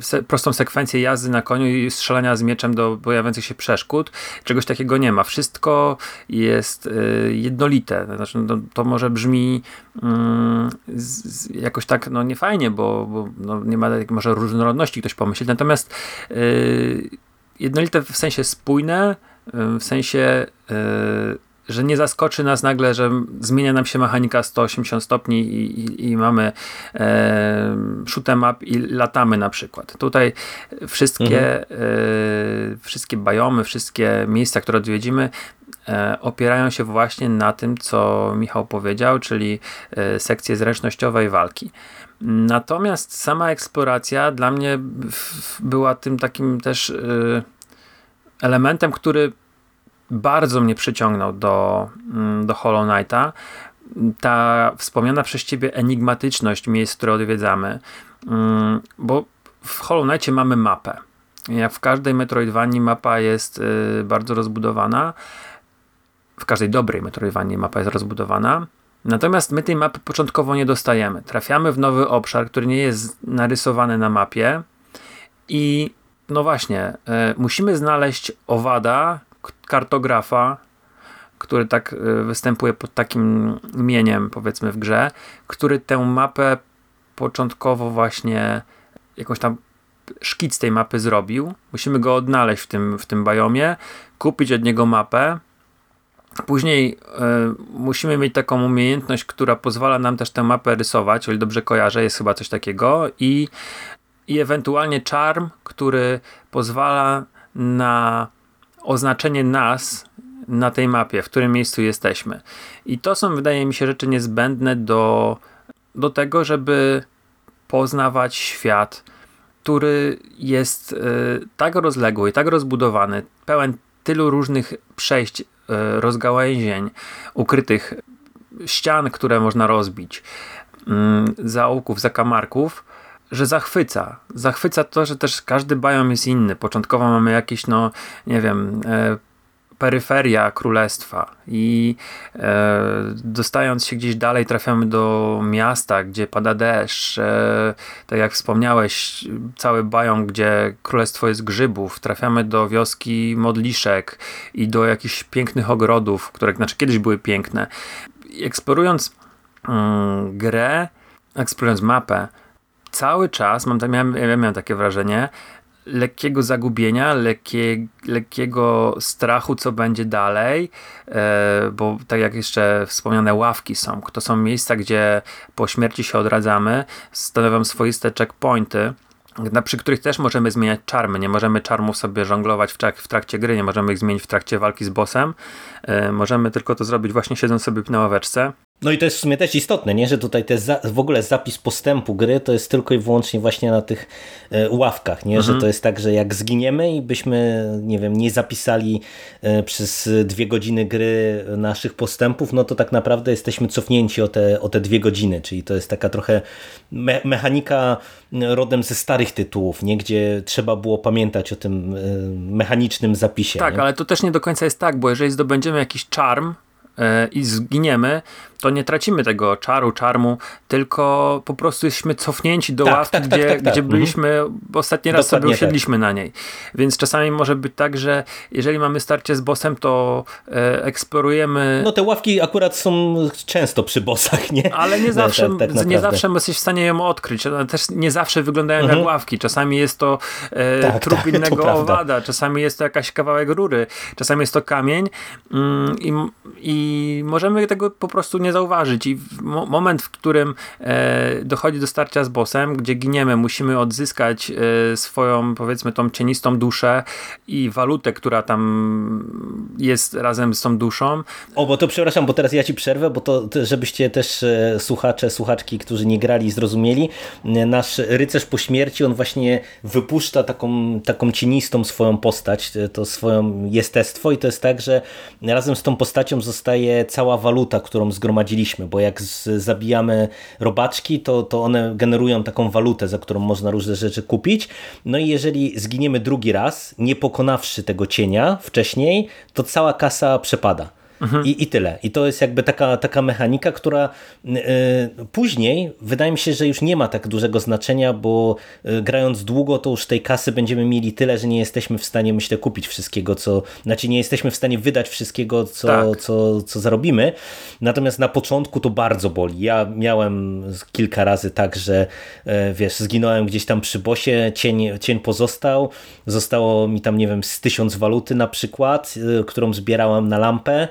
se, prostą sekwencję jazdy na koniu i strzelania z mieczem do pojawiających się przeszkód. Czegoś takiego nie ma. Wszystko jest y, jednolite. Znaczy, no, to może brzmi y, z, jakoś tak, no niefajnie, bo, bo no, nie ma może różnorodności ktoś pomyśleć. Natomiast y, jednolite w sensie spójne, y, w sensie y, że nie zaskoczy nas nagle, że zmienia nam się mechanika 180 stopni i, i, i mamy e, shoot'em up i latamy na przykład. Tutaj wszystkie, mhm. e, wszystkie bajomy, wszystkie miejsca, które odwiedzimy, e, opierają się właśnie na tym, co Michał powiedział, czyli e, sekcje zręcznościowej walki. Natomiast sama eksploracja dla mnie była tym takim też e, elementem, który bardzo mnie przyciągnął do, mm, do Hollow Knighta. Ta wspomniana przez ciebie enigmatyczność miejsc, które odwiedzamy, mm, bo w Hollow Knightie mamy mapę. Jak w każdej Metroidvanii mapa jest y, bardzo rozbudowana. W każdej dobrej Metroidvanii mapa jest rozbudowana. Natomiast my tej mapy początkowo nie dostajemy. Trafiamy w nowy obszar, który nie jest narysowany na mapie i no właśnie, y, musimy znaleźć owada, kartografa, który tak y, występuje pod takim imieniem, powiedzmy, w grze, który tę mapę początkowo właśnie jakąś tam szkic tej mapy zrobił. Musimy go odnaleźć w tym, w tym biomie, kupić od niego mapę. Później y, musimy mieć taką umiejętność, która pozwala nam też tę mapę rysować, o ile dobrze kojarzę, jest chyba coś takiego i i ewentualnie charm, który pozwala na oznaczenie nas na tej mapie, w którym miejscu jesteśmy. I to są, wydaje mi się, rzeczy niezbędne do, do tego, żeby poznawać świat, który jest y, tak rozległy, tak rozbudowany, pełen tylu różnych przejść, y, rozgałęzień, ukrytych ścian, które można rozbić, y, zaułków, zakamarków, że zachwyca. Zachwyca to, że też każdy biom jest inny. Początkowo mamy jakieś, no, nie wiem, e, peryferia królestwa i e, dostając się gdzieś dalej trafiamy do miasta, gdzie pada deszcz, e, tak jak wspomniałeś, cały biom, gdzie królestwo jest grzybów, trafiamy do wioski modliszek i do jakichś pięknych ogrodów, które znaczy kiedyś były piękne. Eksplorując mm, grę, eksplorując mapę, cały czas mam, miałem, miałem takie wrażenie lekkiego zagubienia, lekkie, lekkiego strachu, co będzie dalej, e, bo tak jak jeszcze wspomniane ławki są, to są miejsca, gdzie po śmierci się odradzamy, stanowią swoiste checkpointy, przy których też możemy zmieniać czarmy. Nie możemy czarmów sobie żonglować w, trak w trakcie gry, nie możemy ich zmienić w trakcie walki z bossem. E, możemy tylko to zrobić właśnie siedząc sobie na ławeczce. No i to jest w sumie też istotne, nie? że tutaj te w ogóle zapis postępu gry to jest tylko i wyłącznie właśnie na tych e, ławkach, nie? Mhm. że to jest tak, że jak zginiemy i byśmy, nie wiem, nie zapisali e, przez dwie godziny gry naszych postępów, no to tak naprawdę jesteśmy cofnięci o te, o te dwie godziny, czyli to jest taka trochę me mechanika rodem ze starych tytułów, nie? gdzie trzeba było pamiętać o tym e, mechanicznym zapisie. Tak, nie? ale to też nie do końca jest tak, bo jeżeli zdobędziemy jakiś czarm, i zginiemy, to nie tracimy tego czaru, czarmu, tylko po prostu jesteśmy cofnięci do tak, ławki, tak, tak, gdzie, tak, tak, gdzie byliśmy, mhm. ostatni raz Dokładnie sobie usiedliśmy na niej. Więc czasami może być tak, że jeżeli mamy starcie z bossem, to e, eksplorujemy... No te ławki akurat są często przy bossach, nie? Ale nie (laughs) zawsze, nie zawsze jesteś w stanie ją odkryć. One też nie zawsze wyglądają mhm. jak ławki. Czasami jest to e, trup innego owada, czasami jest to jakaś kawałek rury, czasami jest to kamień mm, i, i możemy tego po prostu nie zauważyć. I moment, w którym e, dochodzi do starcia z bossem, gdzie giniemy, musimy odzyskać e, swoją, powiedzmy, tą cienistą duszę i walutę, która tam jest razem z tą duszą. O, bo to przepraszam, bo teraz ja ci przerwę, bo to, żebyście też e, słuchacze, słuchaczki, którzy nie grali, zrozumieli, nasz rycerz po śmierci, on właśnie wypuszcza taką, taką cienistą swoją postać, to swoją jestestwo. I to jest tak, że razem z tą postacią zostaje cała waluta, którą zgromadził bo jak z, zabijamy robaczki, to, to one generują taką walutę, za którą można różne rzeczy kupić. No i jeżeli zginiemy drugi raz, nie pokonawszy tego cienia wcześniej, to cała kasa przepada. Mhm. I, I tyle. I to jest jakby taka, taka mechanika, która y, później wydaje mi się, że już nie ma tak dużego znaczenia, bo y, grając długo, to już tej kasy będziemy mieli tyle, że nie jesteśmy w stanie, myślę, kupić wszystkiego, co. Znaczy, nie jesteśmy w stanie wydać wszystkiego, co, tak. co, co zarobimy. Natomiast na początku to bardzo boli. Ja miałem kilka razy tak, że y, wiesz, zginąłem gdzieś tam przy bosie, cień, cień pozostał, zostało mi tam, nie wiem, z tysiąc waluty na przykład, którą zbierałem na lampę.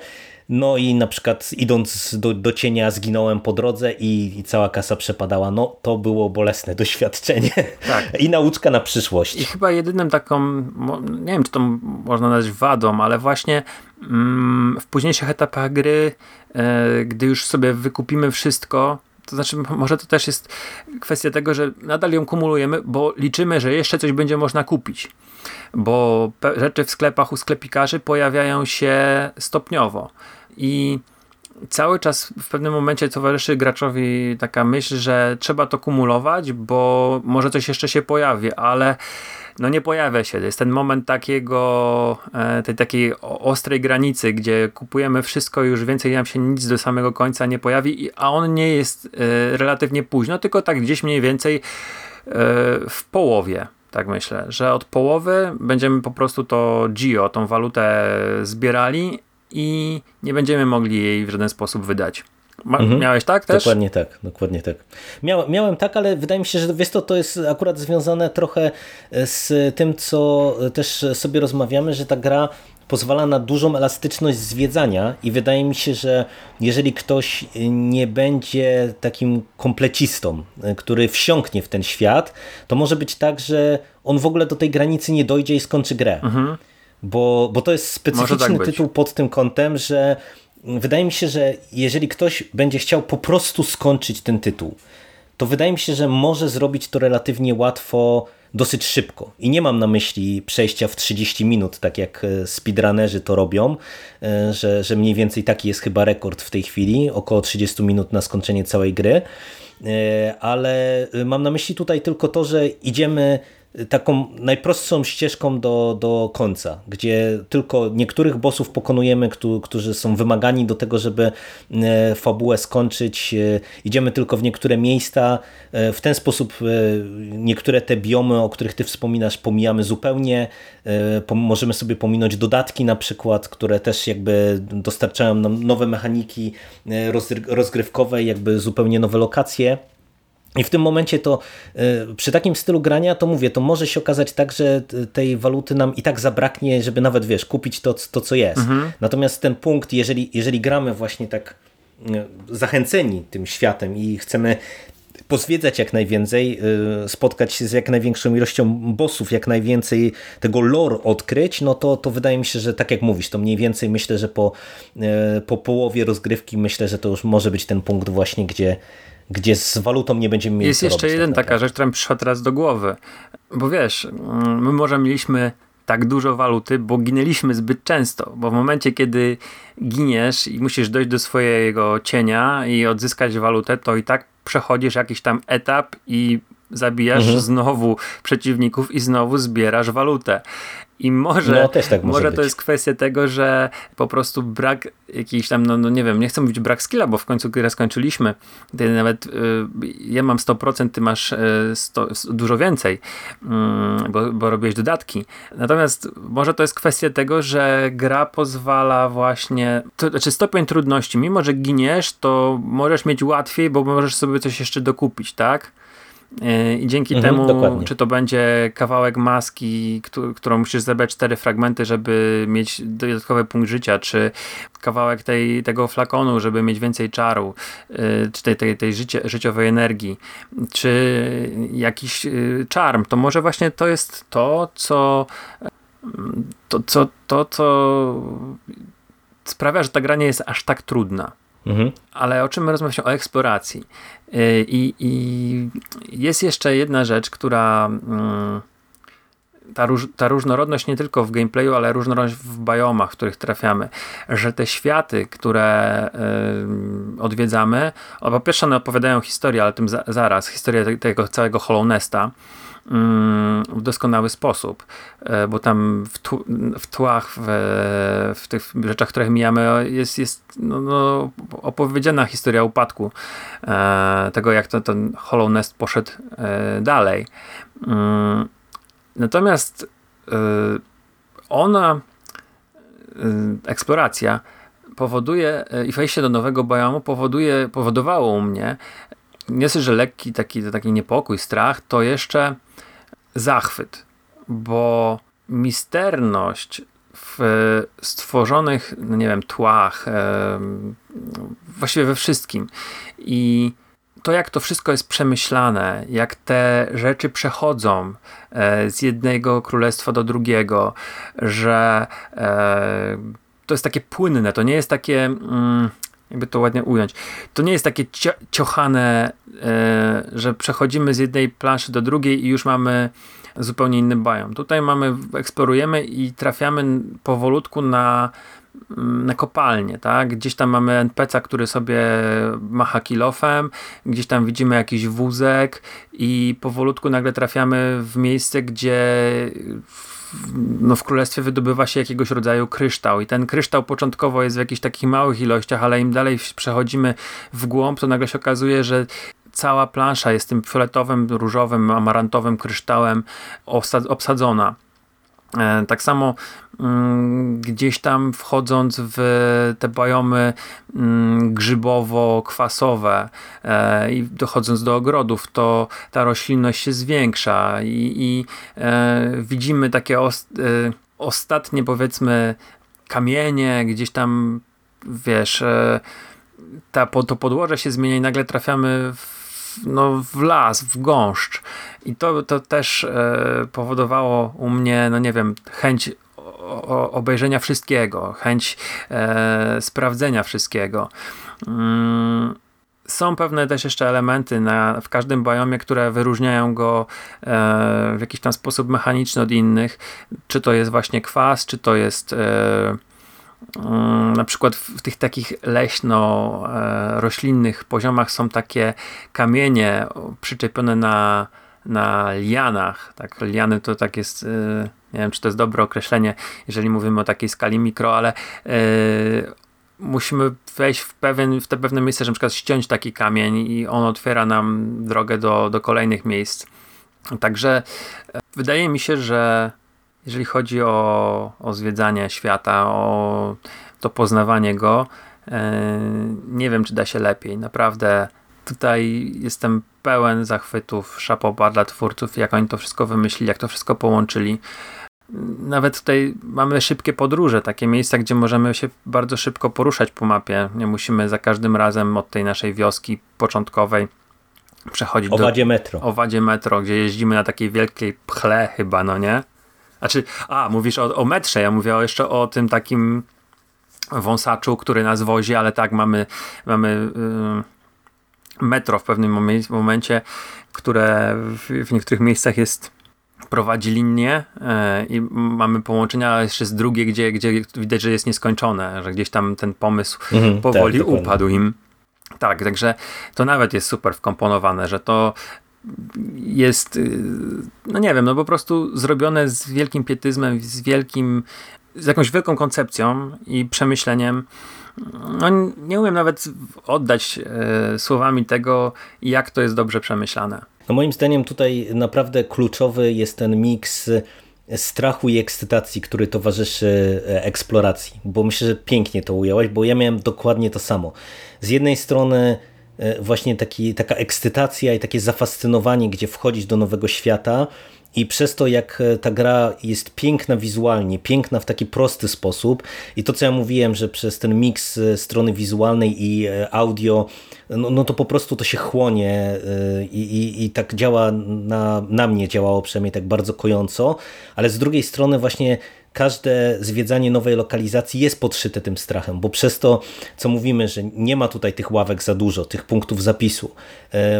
No i na przykład idąc do, do cienia zginąłem po drodze i, i, cała kasa przepadała. No to było bolesne (laughs) doświadczenie tak. i nauczka na przyszłość. I chyba jedynym taką, nie wiem czy to można nazwać wadą, ale właśnie mm, w późniejszych etapach gry, e, gdy już sobie wykupimy wszystko, to znaczy, może to też jest kwestia tego, że nadal ją kumulujemy, bo liczymy, że jeszcze coś będzie można kupić. Bo rzeczy w sklepach u sklepikarzy pojawiają się stopniowo i cały czas w pewnym momencie towarzyszy graczowi taka myśl, że trzeba to kumulować, bo może coś jeszcze się pojawi, ale no nie pojawia się. Jest ten moment takiego, e, tej takiej ostrej granicy, gdzie kupujemy wszystko już więcej nam się nic do samego końca nie pojawi, a on nie jest e, relatywnie późno, tylko tak gdzieś mniej więcej e, w połowie. Tak myślę, że od połowy będziemy po prostu to GIO, tą walutę zbierali i nie będziemy mogli jej w żaden sposób wydać. Ma, mhm. Miałeś tak też? Dokładnie tak, dokładnie tak. Miał, miałem tak, ale wydaje mi się, że wiesz to, to jest akurat związane trochę z tym, co też sobie rozmawiamy, że ta gra pozwala na dużą elastyczność zwiedzania i wydaje mi się, że jeżeli ktoś nie będzie takim komplecistą, który wsiąknie w ten świat, to może być tak, że on w ogóle do tej granicy nie dojdzie i skończy grę. Mhm. Bo, bo to jest specyficzny tak tytuł pod tym kątem, że wydaje mi się, że jeżeli ktoś będzie chciał po prostu skończyć ten tytuł, to wydaje mi się, że może zrobić to relatywnie łatwo dosyć szybko. I nie mam na myśli przejścia w 30 minut, tak jak e, speedrunnerzy to robią, e, że, że mniej więcej taki jest chyba rekord w tej chwili, około 30 minut na skończenie całej gry. E, ale mam na myśli tutaj tylko to, że idziemy taką najprostszą ścieżką do, do końca, gdzie tylko niektórych bossów pokonujemy, którzy są wymagani do tego, żeby e, fabułę skończyć. E, idziemy tylko w niektóre miejsca. E, w ten sposób niektóre te biomy, o których ty wspominasz, pomijamy zupełnie. Możemy sobie pominąć dodatki na przykład, które też jakby dostarczają nam nowe mechaniki rozgrywkowe, jakby zupełnie nowe lokacje. I w tym momencie to y, przy takim stylu grania, to mówię, to może się okazać tak, że tej waluty nam i tak zabraknie, żeby nawet, wiesz, kupić to, to co jest. Mhm. Natomiast ten punkt, jeżeli, jeżeli gramy właśnie tak y, zachęceni tym światem i chcemy pozwiedzać jak najwięcej, y, spotkać się z jak największą ilością bossów, jak najwięcej tego lore odkryć, no to, to wydaje mi się, że tak jak mówisz, to mniej więcej myślę, że po, po połowie rozgrywki myślę, że to już może być ten punkt właśnie, gdzie gdzie z walutą nie będziemy mieli Jest jeszcze jeden tak taka rzecz, która mi przyszła teraz do głowy. Bo wiesz, mm, my może mieliśmy tak dużo waluty, bo ginęliśmy zbyt często, bo w momencie, kiedy giniesz i musisz dojść do swojego cienia i odzyskać walutę, to i tak przechodzisz jakiś tam etap i zabijasz mhm. znowu przeciwników i znowu zbierasz walutę. I może, no, tak może, może to jest kwestia tego, że po prostu brak jakiejś tam, no, no nie wiem, nie chcę mówić brak skilla, bo w końcu grę skończyliśmy. Ty nawet y, ja mam 100%, ty masz y, 100, dużo więcej, y, bo, bo robiłeś dodatki. Natomiast może to jest kwestia tego, że gra pozwala właśnie, to znaczy stopień trudności, mimo że giniesz, to możesz mieć łatwiej, bo możesz sobie coś jeszcze dokupić, tak? I dzięki mhm, temu, dokładnie. czy to będzie kawałek maski, którą musisz zebrać cztery fragmenty, żeby mieć dodatkowy punkt życia, czy kawałek tej, tego flakonu, żeby mieć więcej czaru, y, czy tej, tej, tej życie, życiowej energii, czy jakiś y, czarm, to może właśnie to jest to, co to, co, to, co sprawia, że ta gra nie jest aż tak trudna. Mhm. Ale o czym my rozmawiamy? O eksploracji. Y, I, I, jest jeszcze jedna rzecz, która mm, ta, róż, ta, różnorodność nie tylko w gameplayu, ale różnorodność w biomach, w których trafiamy, że te światy, które y, odwiedzamy, po pierwsze one opowiadają historię, ale tym za, zaraz, historię tego całego Hollow Nesta, w doskonały sposób, e, bo tam w, tu, w tłach, w, w, tych rzeczach, które mijamy, jest, jest no, no, opowiedziana historia upadku e, tego, jak to, ten Hollow Nest poszedł e, dalej. Mm, natomiast ona, eksploracja, powoduje i wejście do nowego biomu powoduje, powodowało u mnie nie że lekki taki, taki niepokój, strach, to jeszcze zachwyt, bo misterność w stworzonych, no nie wiem, tłach, właściwie we wszystkim i to, jak to wszystko jest przemyślane, jak te rzeczy przechodzą e, z jednego królestwa do drugiego, że e, to jest takie płynne, to nie jest takie. Jakby to ładnie ująć. To nie jest takie ciochane, e, że przechodzimy z jednej planszy do drugiej i już mamy zupełnie inny biom. Tutaj mamy, eksplorujemy i trafiamy powolutku na mm, na kopalnię, tak? Gdzieś tam mamy NPC, który sobie macha kilofem, gdzieś tam widzimy jakiś wózek i powolutku nagle trafiamy w miejsce, gdzie no w królestwie wydobywa się jakiegoś rodzaju kryształ i ten kryształ początkowo jest w jakichś takich małych ilościach, ale im dalej przechodzimy w głąb, to nagle się okazuje, że cała plansza jest tym fioletowym, różowym, amarantowym kryształem obsadzona. E, tak samo mm, gdzieś tam wchodząc w te biomy mm, grzybowo-kwasowe e, i dochodząc do ogrodów, to ta roślinność się zwiększa i, i e, widzimy takie ost ostatnie powiedzmy kamienie, gdzieś tam, wiesz, ta, to podłoże się zmienia i nagle trafiamy w, no, w las, w gąszcz. I to, to też e, powodowało u mnie, no nie wiem, chęć o, obejrzenia wszystkiego, chęć e, sprawdzenia wszystkiego. Mm, są pewne też jeszcze elementy na, w każdym biomie, które wyróżniają go e, w jakiś tam sposób mechaniczny od innych. Czy to jest właśnie kwas, czy to jest e, na przykład w tych takich leśno-roślinnych poziomach są takie kamienie przyczepione na, na lianach. Tak, liany to tak jest, e, nie wiem czy to jest dobre określenie, jeżeli mówimy o takiej skali mikro, ale musimy wejść w, pewien, w te pewne miejsce, że na przykład ściąć taki kamień i on otwiera nam drogę do, do kolejnych miejsc. Także e, wydaje mi się, że jeżeli chodzi o, o zwiedzanie świata, o to poznawanie go, e, nie wiem, czy da się lepiej. Naprawdę tutaj jestem pełen zachwytów, szapoba dla twórców, jak oni to wszystko wymyślili, jak to wszystko połączyli nawet tutaj mamy szybkie podróże, takie miejsca, gdzie możemy się bardzo szybko poruszać po mapie. Nie musimy za każdym razem od tej naszej wioski początkowej przechodzić Owadzie do metro. Owadzie metro, gdzie jeździmy na takiej wielkiej pchle chyba, no nie? Znaczy, a, mówisz o, o metrze, ja mówię jeszcze o tym takim wąsaczu, który nas wozi, ale tak, mamy, mamy yy, metro w pewnym momencie, które w, w niektórych miejscach jest prowadzi linię e, i mamy połączenia, ale jeszcze z drugie, gdzie, gdzie widać, że jest nieskończone, że gdzieś tam ten pomysł mhm, powoli tak, upadł im. Tak, także to nawet jest super wkomponowane, że to jest, y, no nie wiem, no po prostu zrobione z wielkim pietyzmem, z wielkim, z jakąś wielką koncepcją i przemyśleniem. No, nie umiem nawet oddać e, słowami tego, jak to jest dobrze przemyślane. No moim zdaniem tutaj naprawdę kluczowy jest ten miks strachu i ekscytacji, który towarzyszy e, eksploracji, bo myślę, że pięknie to ująłeś, bo ja miałem dokładnie to samo. Z jednej strony właśnie taki, taka ekscytacja i takie zafascynowanie, gdzie wchodzić do nowego świata, i przez to, jak e, ta gra jest piękna wizualnie, piękna w taki prosty sposób i to, co ja mówiłem, że przez ten miks e, strony wizualnej i e, audio, no, no to po prostu to się chłonie i, i, i tak działa na, na mnie, działało przynajmniej tak bardzo kojąco, ale z drugiej strony właśnie każde zwiedzanie nowej lokalizacji jest podszyte tym strachem, bo przez to, co mówimy, że nie ma tutaj tych ławek za dużo, tych punktów zapisu,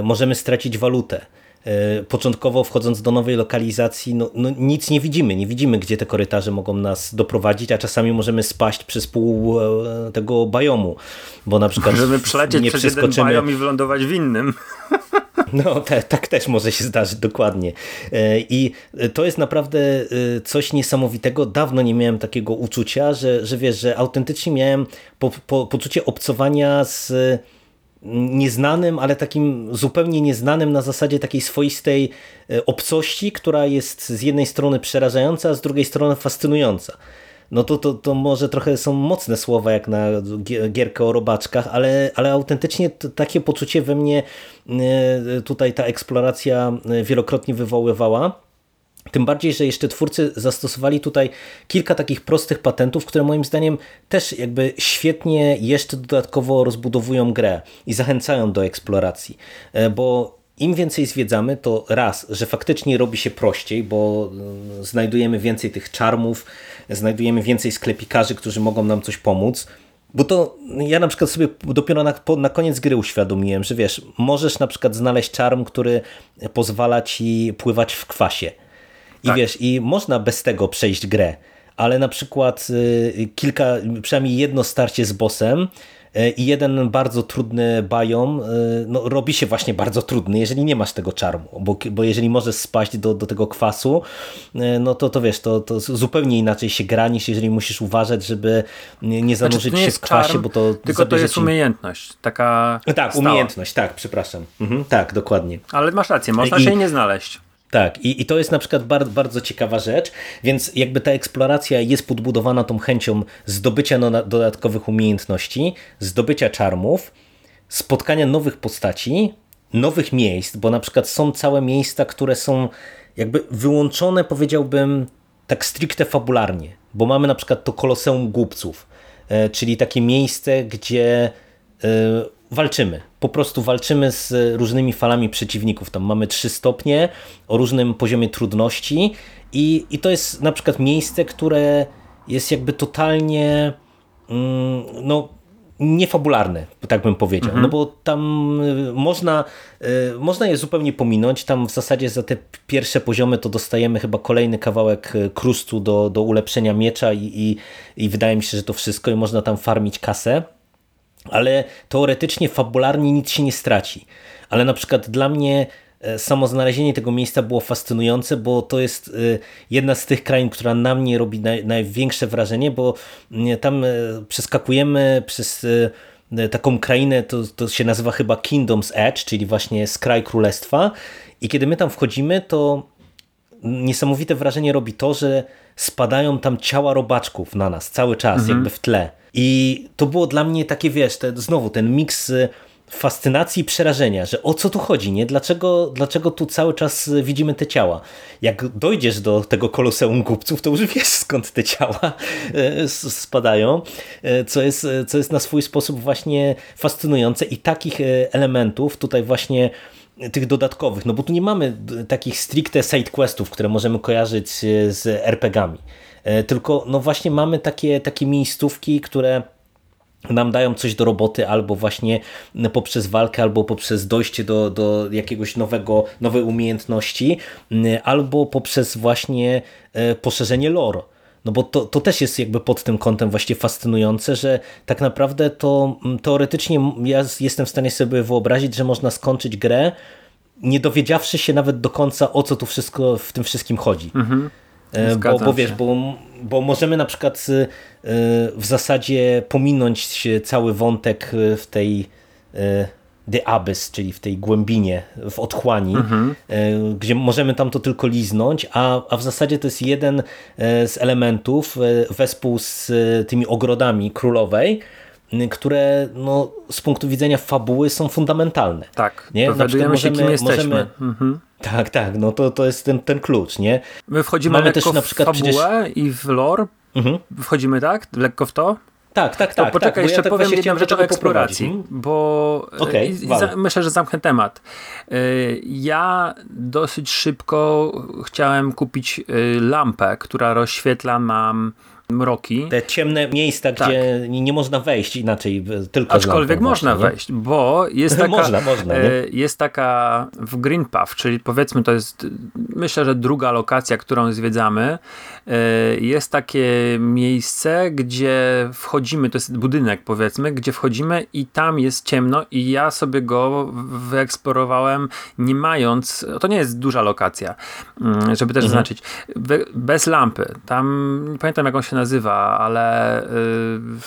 możemy stracić walutę. E, początkowo wchodząc do nowej lokalizacji, no, no, nic nie widzimy. Nie widzimy, gdzie te korytarze mogą nas doprowadzić, a czasami możemy spaść przez pół e, tego bajomu, bo na przykład Możemy przelecieć nie przez jeden i wylądować w innym. (laughs) No, te, tak też może się zdarzyć, dokładnie. E, I to jest naprawdę coś niesamowitego. Dawno nie miałem takiego uczucia, że, że wiesz, że autentycznie miałem po, po, poczucie obcowania z nieznanym, ale takim zupełnie nieznanym na zasadzie takiej swoistej e, obcości, która jest z jednej strony przerażająca, a z drugiej strony fascynująca. No to, to, to może trochę są mocne słowa jak na gierkę o robaczkach, ale, ale autentycznie takie poczucie we mnie e, tutaj ta eksploracja e, wielokrotnie wywoływała. Tym bardziej, że jeszcze twórcy zastosowali tutaj kilka takich prostych patentów, które moim zdaniem też jakby świetnie jeszcze dodatkowo rozbudowują grę i zachęcają do eksploracji, e, bo im więcej zwiedzamy, to raz, że faktycznie robi się prościej, bo e, znajdujemy więcej tych czarmów, znajdujemy więcej sklepikarzy, którzy mogą nam coś pomóc. Bo to ja na przykład sobie dopiero na, na koniec gry uświadomiłem, że wiesz, możesz na przykład znaleźć czarm, który pozwala ci pływać w kwasie. I tak. wiesz, i można bez tego przejść grę, ale na przykład y, kilka, przynajmniej jedno starcie z bossem y, i jeden bardzo trudny biom y, no, robi się właśnie bardzo trudny, jeżeli nie masz tego czarmu, bo, bo jeżeli możesz spaść do, do tego kwasu, no to, to wiesz, to, to zupełnie inaczej się gra niż jeżeli musisz uważać, żeby nie znaczy, zanurzyć znaczy, nie się w kwasie, czarm, bo to Tylko to jest ci... umiejętność, taka Tak, stała. umiejętność, tak, przepraszam. Mhm, tak, dokładnie. Ale masz rację, można I... się nie znaleźć. Tak, i, i to jest na przykład bardzo, bardzo ciekawa rzecz, więc jakby ta eksploracja jest podbudowana tą chęcią zdobycia no, dodatkowych umiejętności, zdobycia czarmów, spotkania nowych postaci, nowych miejsc, bo na przykład są całe miejsca, które są jakby wyłączone, powiedziałbym, tak stricte fabularnie. bo mamy na przykład to Koloseum Głupców, e, czyli takie miejsce, gdzie e, walczymy. Po prostu walczymy z różnymi falami przeciwników. Tam mamy trzy stopnie o różnym poziomie trudności i, i to jest na przykład miejsce, które jest jakby totalnie mm, no, niefabularne, tak bym powiedział. Mhm. No bo tam y, można, y, można je zupełnie pominąć. Tam w zasadzie za te pierwsze poziomy to dostajemy chyba kolejny kawałek y, krustu do, do ulepszenia miecza i, i, i wydaje mi się, że to wszystko i można tam farmić kasę. Ale teoretycznie, fabularnie nic się nie straci. Ale na przykład dla mnie E, samo znalezienie tego miejsca było fascynujące, bo to jest e, jedna z tych krain, która na mnie robi naj, największe wrażenie, bo mm, tam e, przeskakujemy przez taką krainę, to, to się nazywa chyba Kingdom's Edge, czyli właśnie skraj królestwa i kiedy my tam wchodzimy, to niesamowite wrażenie robi to, że spadają tam ciała robaczków na nas cały czas, mhm. jakby w tle. I to było dla mnie takie, wiesz, te, znowu ten miks fascynacji i przerażenia, że o co tu chodzi, nie? Dlaczego, dlaczego tu cały czas widzimy te ciała? Jak dojdziesz do tego koloseum głupców, to już wiesz skąd te ciała e, spadają, co jest, co jest na swój sposób właśnie fascynujące i takich elementów tutaj właśnie tych dodatkowych, no bo tu nie mamy takich stricte side questów, które możemy kojarzyć z RPGami, tylko no właśnie mamy takie, takie miejscówki, które nam dają coś do roboty albo właśnie poprzez walkę, albo poprzez dojście do, do jakiegoś nowego, nowej umiejętności, albo poprzez właśnie e, poszerzenie lore. No bo to, to też jest jakby pod tym kątem właśnie fascynujące, że tak naprawdę to teoretycznie ja jestem w stanie sobie wyobrazić, że można skończyć grę nie dowiedziawszy się nawet do końca o co tu wszystko w tym wszystkim chodzi. Mhm. E, bo, bo wiesz, bo, bo możemy na przykład e, w zasadzie pominąć cały wątek w tej e, The Abyss, czyli w tej głębinie, w otchłani, mhm. gdzie możemy tam to tylko liznąć, a, a w zasadzie to jest jeden z elementów wespół z tymi ogrodami królowej, które no, z punktu widzenia fabuły są fundamentalne. Tak, nie? Na przykład możemy, kim jesteśmy. Możemy, mhm. Tak, tak, no to, to jest ten, ten klucz, nie? My wchodzimy Mamy lekko też na przykład w fabułę przecież... i w lore, mhm. wchodzimy tak, lekko w to? Tak, tak, tak. To poczekaj, tak, jeszcze ja tak powiem jedną rzecz o eksploracji, bo okay, i, myślę, że zamknę temat. Y, ja dosyć szybko chciałem kupić y, lampę, która rozświetla nam mroki. Te ciemne miejsca, tak. gdzie nie można wejść inaczej, tylko Aczkolwiek można właśnie, wejść, bo jest (laughs) taka, można, można, jest taka w Green Path, czyli powiedzmy to jest, myślę, że druga lokacja, którą zwiedzamy, e, jest takie miejsce, gdzie wchodzimy, to jest budynek powiedzmy, gdzie wchodzimy i tam jest ciemno i ja sobie go wyeksplorowałem nie mając, to nie jest duża lokacja, mm, żeby też mhm. zaznaczyć, bez lampy. Tam, nie pamiętam jak on się nazywa, ale y,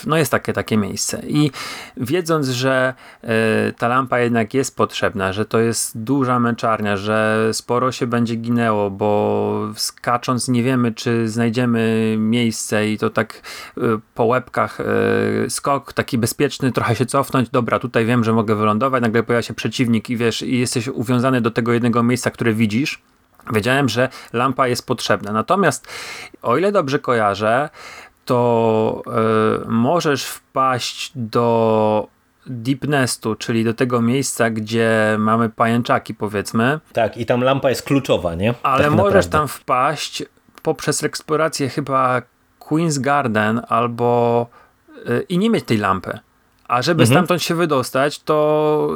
no jest takie, takie miejsce. I wiedząc, że y, ta lampa jednak jest potrzebna, że to jest duża męczarnia, że sporo się będzie ginęło, bo skacząc nie wiemy, czy znajdziemy miejsce i to tak y, po łebkach skok taki bezpieczny, trochę się cofnąć, dobra, tutaj wiem, że mogę wylądować, nagle pojawia się przeciwnik i wiesz, i jesteś uwiązany do tego jednego miejsca, które widzisz, Wiedziałem, że lampa jest potrzebna. Natomiast o ile dobrze kojarzę, to yy, możesz wpaść do Deep Nestu, czyli do tego miejsca, gdzie mamy pajęczaki, powiedzmy. Tak, i tam lampa jest kluczowa, nie? Ale tak możesz tam wpaść poprzez eksplorację chyba Queen's Garden albo yy, i nie mieć tej lampy. A żeby mhm. stamtąd się wydostać, to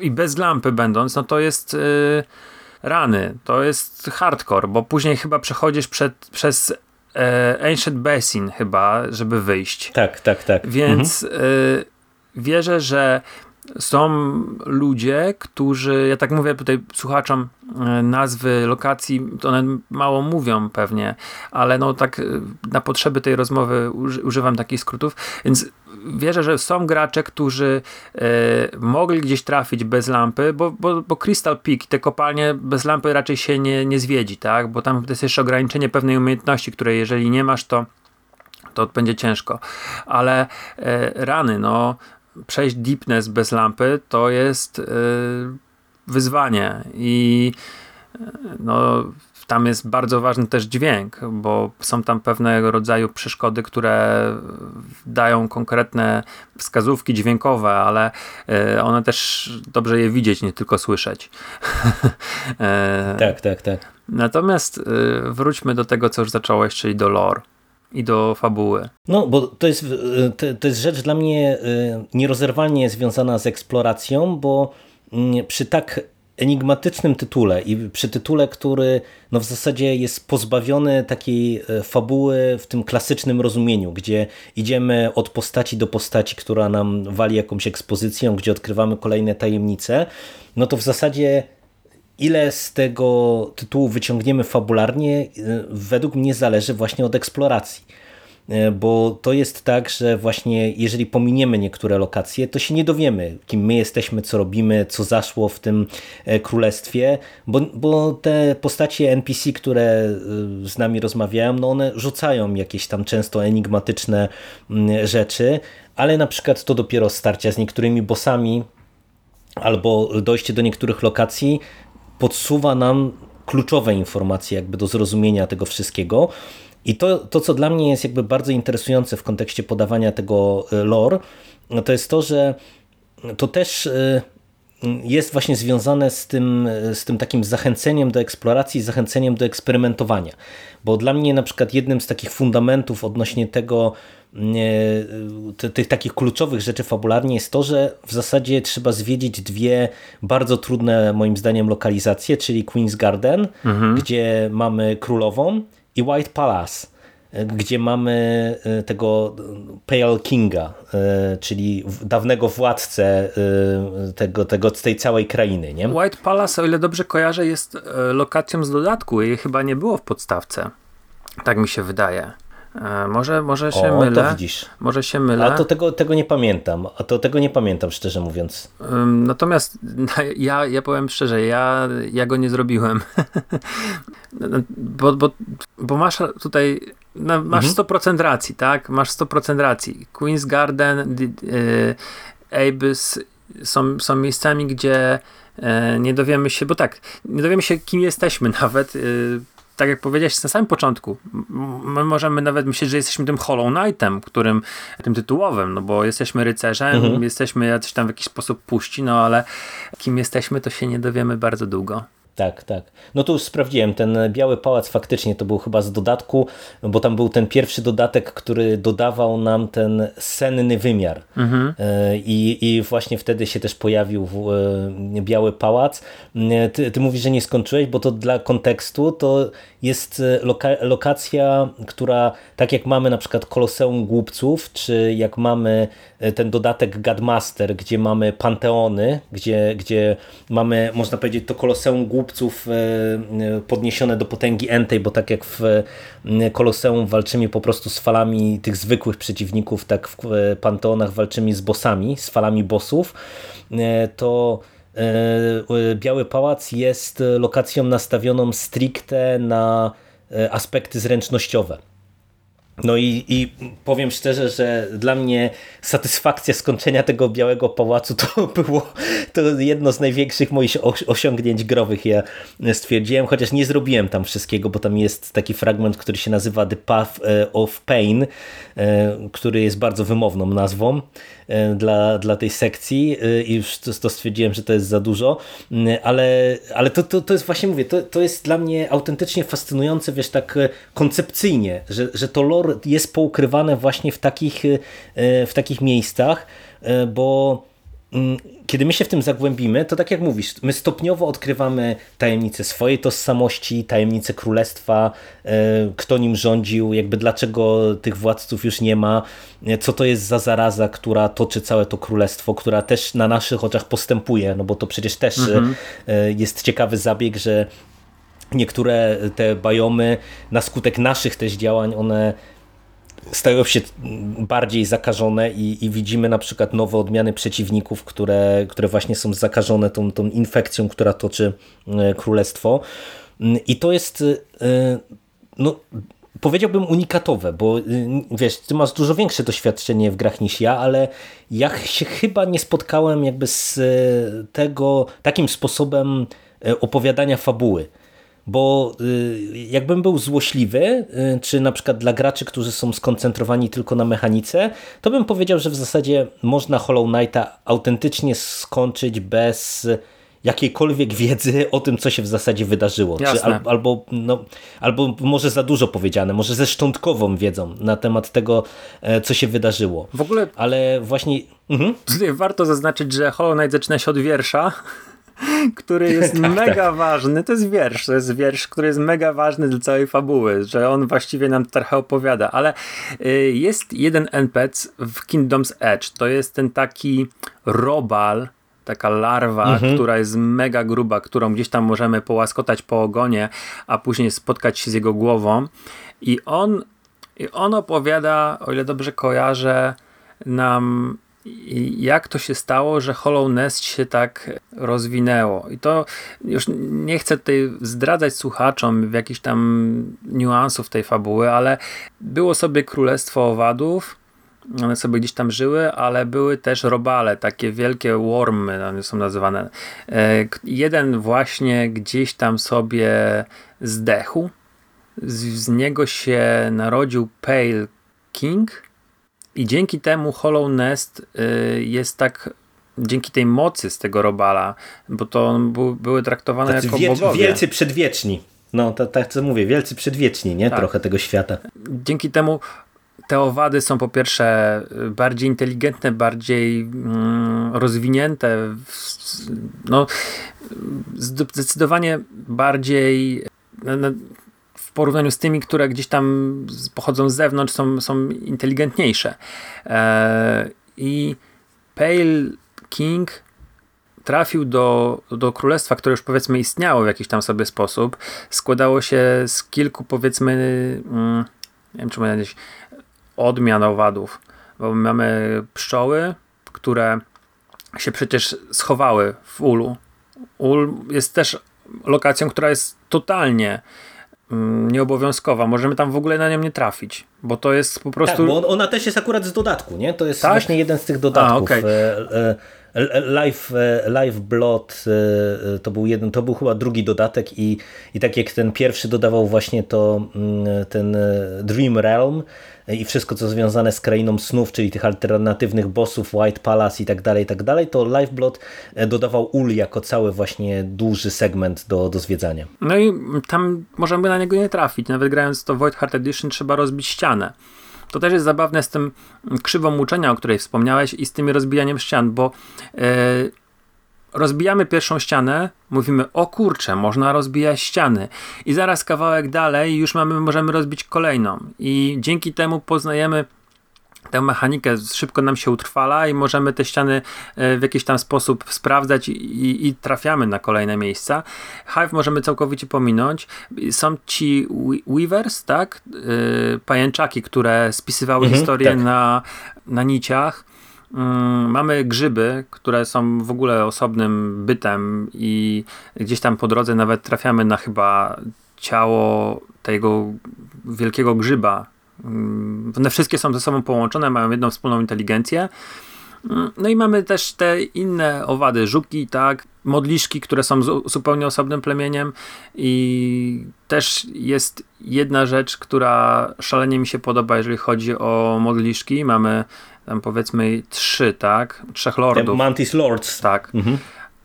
i bez lampy będąc, no to jest. Yy, rany. To jest hardcore, bo później chyba przechodzisz przed, przez e, Ancient Basin chyba, żeby wyjść. Tak, tak, tak. Więc mhm. e, wierzę, że są ludzie, którzy, ja tak mówię tutaj słuchaczom e, nazwy lokacji, to one mało mówią pewnie, ale no tak e, na potrzeby tej rozmowy używam takich skrótów, więc wierzę, że są gracze, którzy e, mogli gdzieś trafić bez lampy, bo, bo, bo Crystal Peak, te kopalnie bez lampy raczej się nie, nie zwiedzi, tak? Bo tam jest jeszcze ograniczenie pewnej umiejętności, której jeżeli nie masz, to to będzie ciężko. Ale rany, no przejść deepness bez lampy to jest yy, wyzwanie i no, tam jest bardzo ważny też dźwięk, bo są tam pewnego rodzaju przeszkody, które dają konkretne wskazówki dźwiękowe, ale e, one też dobrze je widzieć, nie tylko słyszeć. (laughs) E, tak, tak, tak. Natomiast e, wróćmy do tego, co już zacząłeś, czyli do lore i do fabuły. No, bo to jest, to jest rzecz dla mnie nierozerwalnie związana z eksploracją, bo mm, przy tak enigmatycznym tytule i przy tytule, który no w zasadzie jest pozbawiony takiej e, fabuły w tym klasycznym rozumieniu, gdzie idziemy od postaci do postaci, która nam wali jakąś ekspozycją, gdzie odkrywamy kolejne tajemnice, no to w zasadzie ile z tego tytułu wyciągniemy fabularnie, e, według mnie zależy właśnie od eksploracji. E, bo to jest tak, że właśnie jeżeli pominiemy niektóre lokacje, to się nie dowiemy, kim my jesteśmy, co robimy, co zaszło w tym e, królestwie, bo, bo te postacie NPC, które e, z nami rozmawiają, no one rzucają jakieś tam często enigmatyczne mm, rzeczy, ale na przykład to dopiero starcia z niektórymi bossami albo dojście do niektórych lokacji podsuwa nam kluczowe informacje jakby do zrozumienia tego wszystkiego, i to, to, co dla mnie jest jakby bardzo interesujące w kontekście podawania tego e, lore, no to jest to, że to też e, jest właśnie związane z tym, z tym takim zachęceniem do eksploracji, zachęceniem do eksperymentowania. Bo dla mnie na przykład jednym z takich fundamentów odnośnie tego, tych takich kluczowych rzeczy fabularnie jest to, że w zasadzie trzeba zwiedzić dwie bardzo trudne moim zdaniem lokalizacje, czyli Queen's Garden, mhm. gdzie mamy królową i White Palace, gdzie mamy e, tego Pale Kinga, e, czyli dawnego władcę e, tego, tego, tej całej krainy. Nie? White Palace, o ile dobrze kojarzę, jest lokacją z dodatku. Jej chyba nie było w podstawce. Tak mi się wydaje. Może, może się o, mylę. To widzisz. Może się mylę. A to tego, tego nie pamiętam. A to tego nie pamiętam, szczerze mówiąc. Natomiast (laughs) ja, ja powiem szczerze, ja, ja go nie zrobiłem. (laughs) bo, bo, bo masz tutaj no, masz mhm. 100% racji, tak? Masz 100% racji. Queen's Garden, y, Abyss są, są miejscami, gdzie y, nie dowiemy się, bo tak, nie dowiemy się, kim jesteśmy (laughs) nawet. Y, tak jak powiedziałeś na samym początku, my możemy nawet myśleć, że jesteśmy tym Hollow Knightem, którym, tym tytułowym, no bo jesteśmy rycerzem, mhm. jesteśmy jacyś tam w jakiś sposób puści, no ale kim jesteśmy, to się nie dowiemy bardzo długo. Tak, tak. No to już sprawdziłem, ten Biały Pałac faktycznie to był chyba z dodatku, bo tam był ten pierwszy dodatek, który dodawał nam ten senny wymiar. Mhm. E, I, I właśnie wtedy się też pojawił e, Biały Pałac. E, ty, ty mówisz, że nie skończyłeś, bo to dla kontekstu to jest loka lokacja, która tak jak mamy na przykład Koloseum Głupców, czy jak mamy ten dodatek Godmaster, gdzie mamy panteony, gdzie, gdzie mamy, można powiedzieć, to Koloseum Głupców e, e, podniesione do potęgi entej, bo tak jak w e, Koloseum walczymy po prostu z falami tych zwykłych przeciwników, tak w Panteonach walczymy z bossami, z falami bossów, to Biały Pałac jest lokacją nastawioną stricte na aspekty zręcznościowe. No i, i powiem szczerze, że dla mnie satysfakcja skończenia tego Białego Pałacu to (laughs) było to jedno z największych moich osiągnięć growych. Ja stwierdziłem, chociaż nie zrobiłem tam wszystkiego, bo tam jest taki fragment, który się nazywa The Path e, of Pain, e, który jest bardzo wymowną nazwą dla, dla tej sekcji i już to, to stwierdziłem, że to jest za dużo, ale, ale to, to, to jest właśnie, mówię, to, to jest dla mnie autentycznie fascynujące, wiesz, tak koncepcyjnie, że, że to lore jest poukrywane właśnie w takich, e, w takich miejscach, e, bo mm, kiedy my się w tym zagłębimy, to tak jak mówisz, my stopniowo odkrywamy tajemnice swojej tożsamości, tajemnice królestwa, e, kto nim rządził, jakby dlaczego tych władców już nie ma, co to jest za zaraza, która toczy całe to królestwo, która też na naszych oczach postępuje, no bo to przecież też mhm. jest ciekawy zabieg, że niektóre te bajomy na skutek naszych też działań, one stają się bardziej zakażone i, i, widzimy na przykład nowe odmiany przeciwników, które, które właśnie są zakażone tą, tą infekcją, która toczy e, królestwo. Mm, I to jest e, no, powiedziałbym unikatowe, bo y, wiesz, ty masz dużo większe doświadczenie w grach niż ja, ale ja się chyba nie spotkałem jakby z e, tego takim sposobem opowiadania fabuły bo jakbym był złośliwy, czy na przykład dla graczy, którzy są skoncentrowani tylko na mechanice, to bym powiedział, że w zasadzie można Hollow Knighta autentycznie skończyć bez jakiejkolwiek wiedzy o tym, co się w zasadzie wydarzyło. Al, albo, no, albo może za dużo powiedziane, może ze szczątkową wiedzą na temat tego, e, co się wydarzyło. W ogóle... Ale właśnie... Mhm. (laughs) Warto zaznaczyć, że Hollow Knight zaczyna się od wiersza, (laughs) który jest tak, mega tak. ważny. To jest wiersz, to jest wiersz, który jest mega ważny dla całej fabuły, że on właściwie nam trochę opowiada, ale y, jest jeden NPC w Kingdom's Edge, to jest ten taki robal, taka larwa, mhm. która jest mega gruba, którą gdzieś tam możemy połaskotać po ogonie, a później spotkać się z jego głową. I on, i on opowiada, o ile dobrze kojarzę, nam jak to się stało, że Hollow Nest się tak rozwinęło. I to już nie chcę tutaj zdradzać słuchaczom jakichś tam niuansów tej fabuły, ale było sobie królestwo owadów, one sobie gdzieś tam żyły, ale były też robale, takie wielkie wormy, one są nazywane. E, jeden właśnie gdzieś tam sobie zdechł. Z, z niego się narodził Pale King i dzięki temu Hollow Nest y, jest tak dzięki tej mocy z tego robala, bo to były traktowane Tacy jako wiec, bogowie. Wielcy przedwieczni. No, tak, tak co mówię, wielcy przedwieczni, nie? Tak. Trochę tego świata. Dzięki temu te owady są po pierwsze bardziej inteligentne, bardziej mm, rozwinięte, no, zdecydowanie bardziej w porównaniu z tymi, które gdzieś tam pochodzą z zewnątrz, są, są inteligentniejsze. E, I Pale King trafił do, do królestwa, które już powiedzmy istniało w jakiś tam sobie sposób. Składało się z kilku powiedzmy, mm, nie wiem czy powiedzieć, odmian owadów, bo mamy pszczoły, które się przecież schowały w ulu. Ul jest też lokacją, która jest totalnie nieobowiązkowa. Możemy tam w ogóle na nią nie trafić, bo to jest po prostu... Tak, bo ona też jest akurat z dodatku, nie? To jest tak? właśnie jeden z tych dodatków. A, okay. Live, e, Live Blood e, to był jeden, to był chyba drugi dodatek i, i tak jak ten pierwszy dodawał właśnie to mm, ten e, Dream Realm i wszystko co związane z krainą snów, czyli tych alternatywnych bossów, White Palace i tak dalej, i tak dalej, to Live Blood dodawał ul jako cały właśnie duży segment do, do zwiedzania. No i tam możemy na niego nie trafić, nawet grając to Void Heart Edition trzeba rozbić ścianę. To też jest zabawne z tym krzywą uczenia, o której wspomniałeś i z tym rozbijaniem ścian, bo yy, rozbijamy pierwszą ścianę, mówimy, o kurczę, można rozbijać ściany. I zaraz kawałek dalej już mamy, możemy rozbić kolejną. I dzięki temu poznajemy tę mechanikę szybko nam się utrwala i możemy te ściany e, w jakiś tam sposób sprawdzać i, i trafiamy na kolejne miejsca. Hive możemy całkowicie pominąć. Są ci weavers, tak? Yy, pajęczaki, które spisywały mhm, historię tak. na, na niciach. Mm, mamy grzyby, które są w ogóle osobnym bytem i gdzieś tam po drodze nawet trafiamy na chyba ciało tego wielkiego grzyba, one wszystkie są ze sobą połączone, mają jedną wspólną inteligencję. Mm, no i mamy też te inne owady, żuki, tak, modliszki, które są zupełnie osobnym plemieniem i też jest jedna rzecz, która szalenie mi się podoba, jeżeli chodzi o modliszki. Mamy tam powiedzmy trzy, tak, trzech lordów. The Mantis Lords. Tak. Mhm.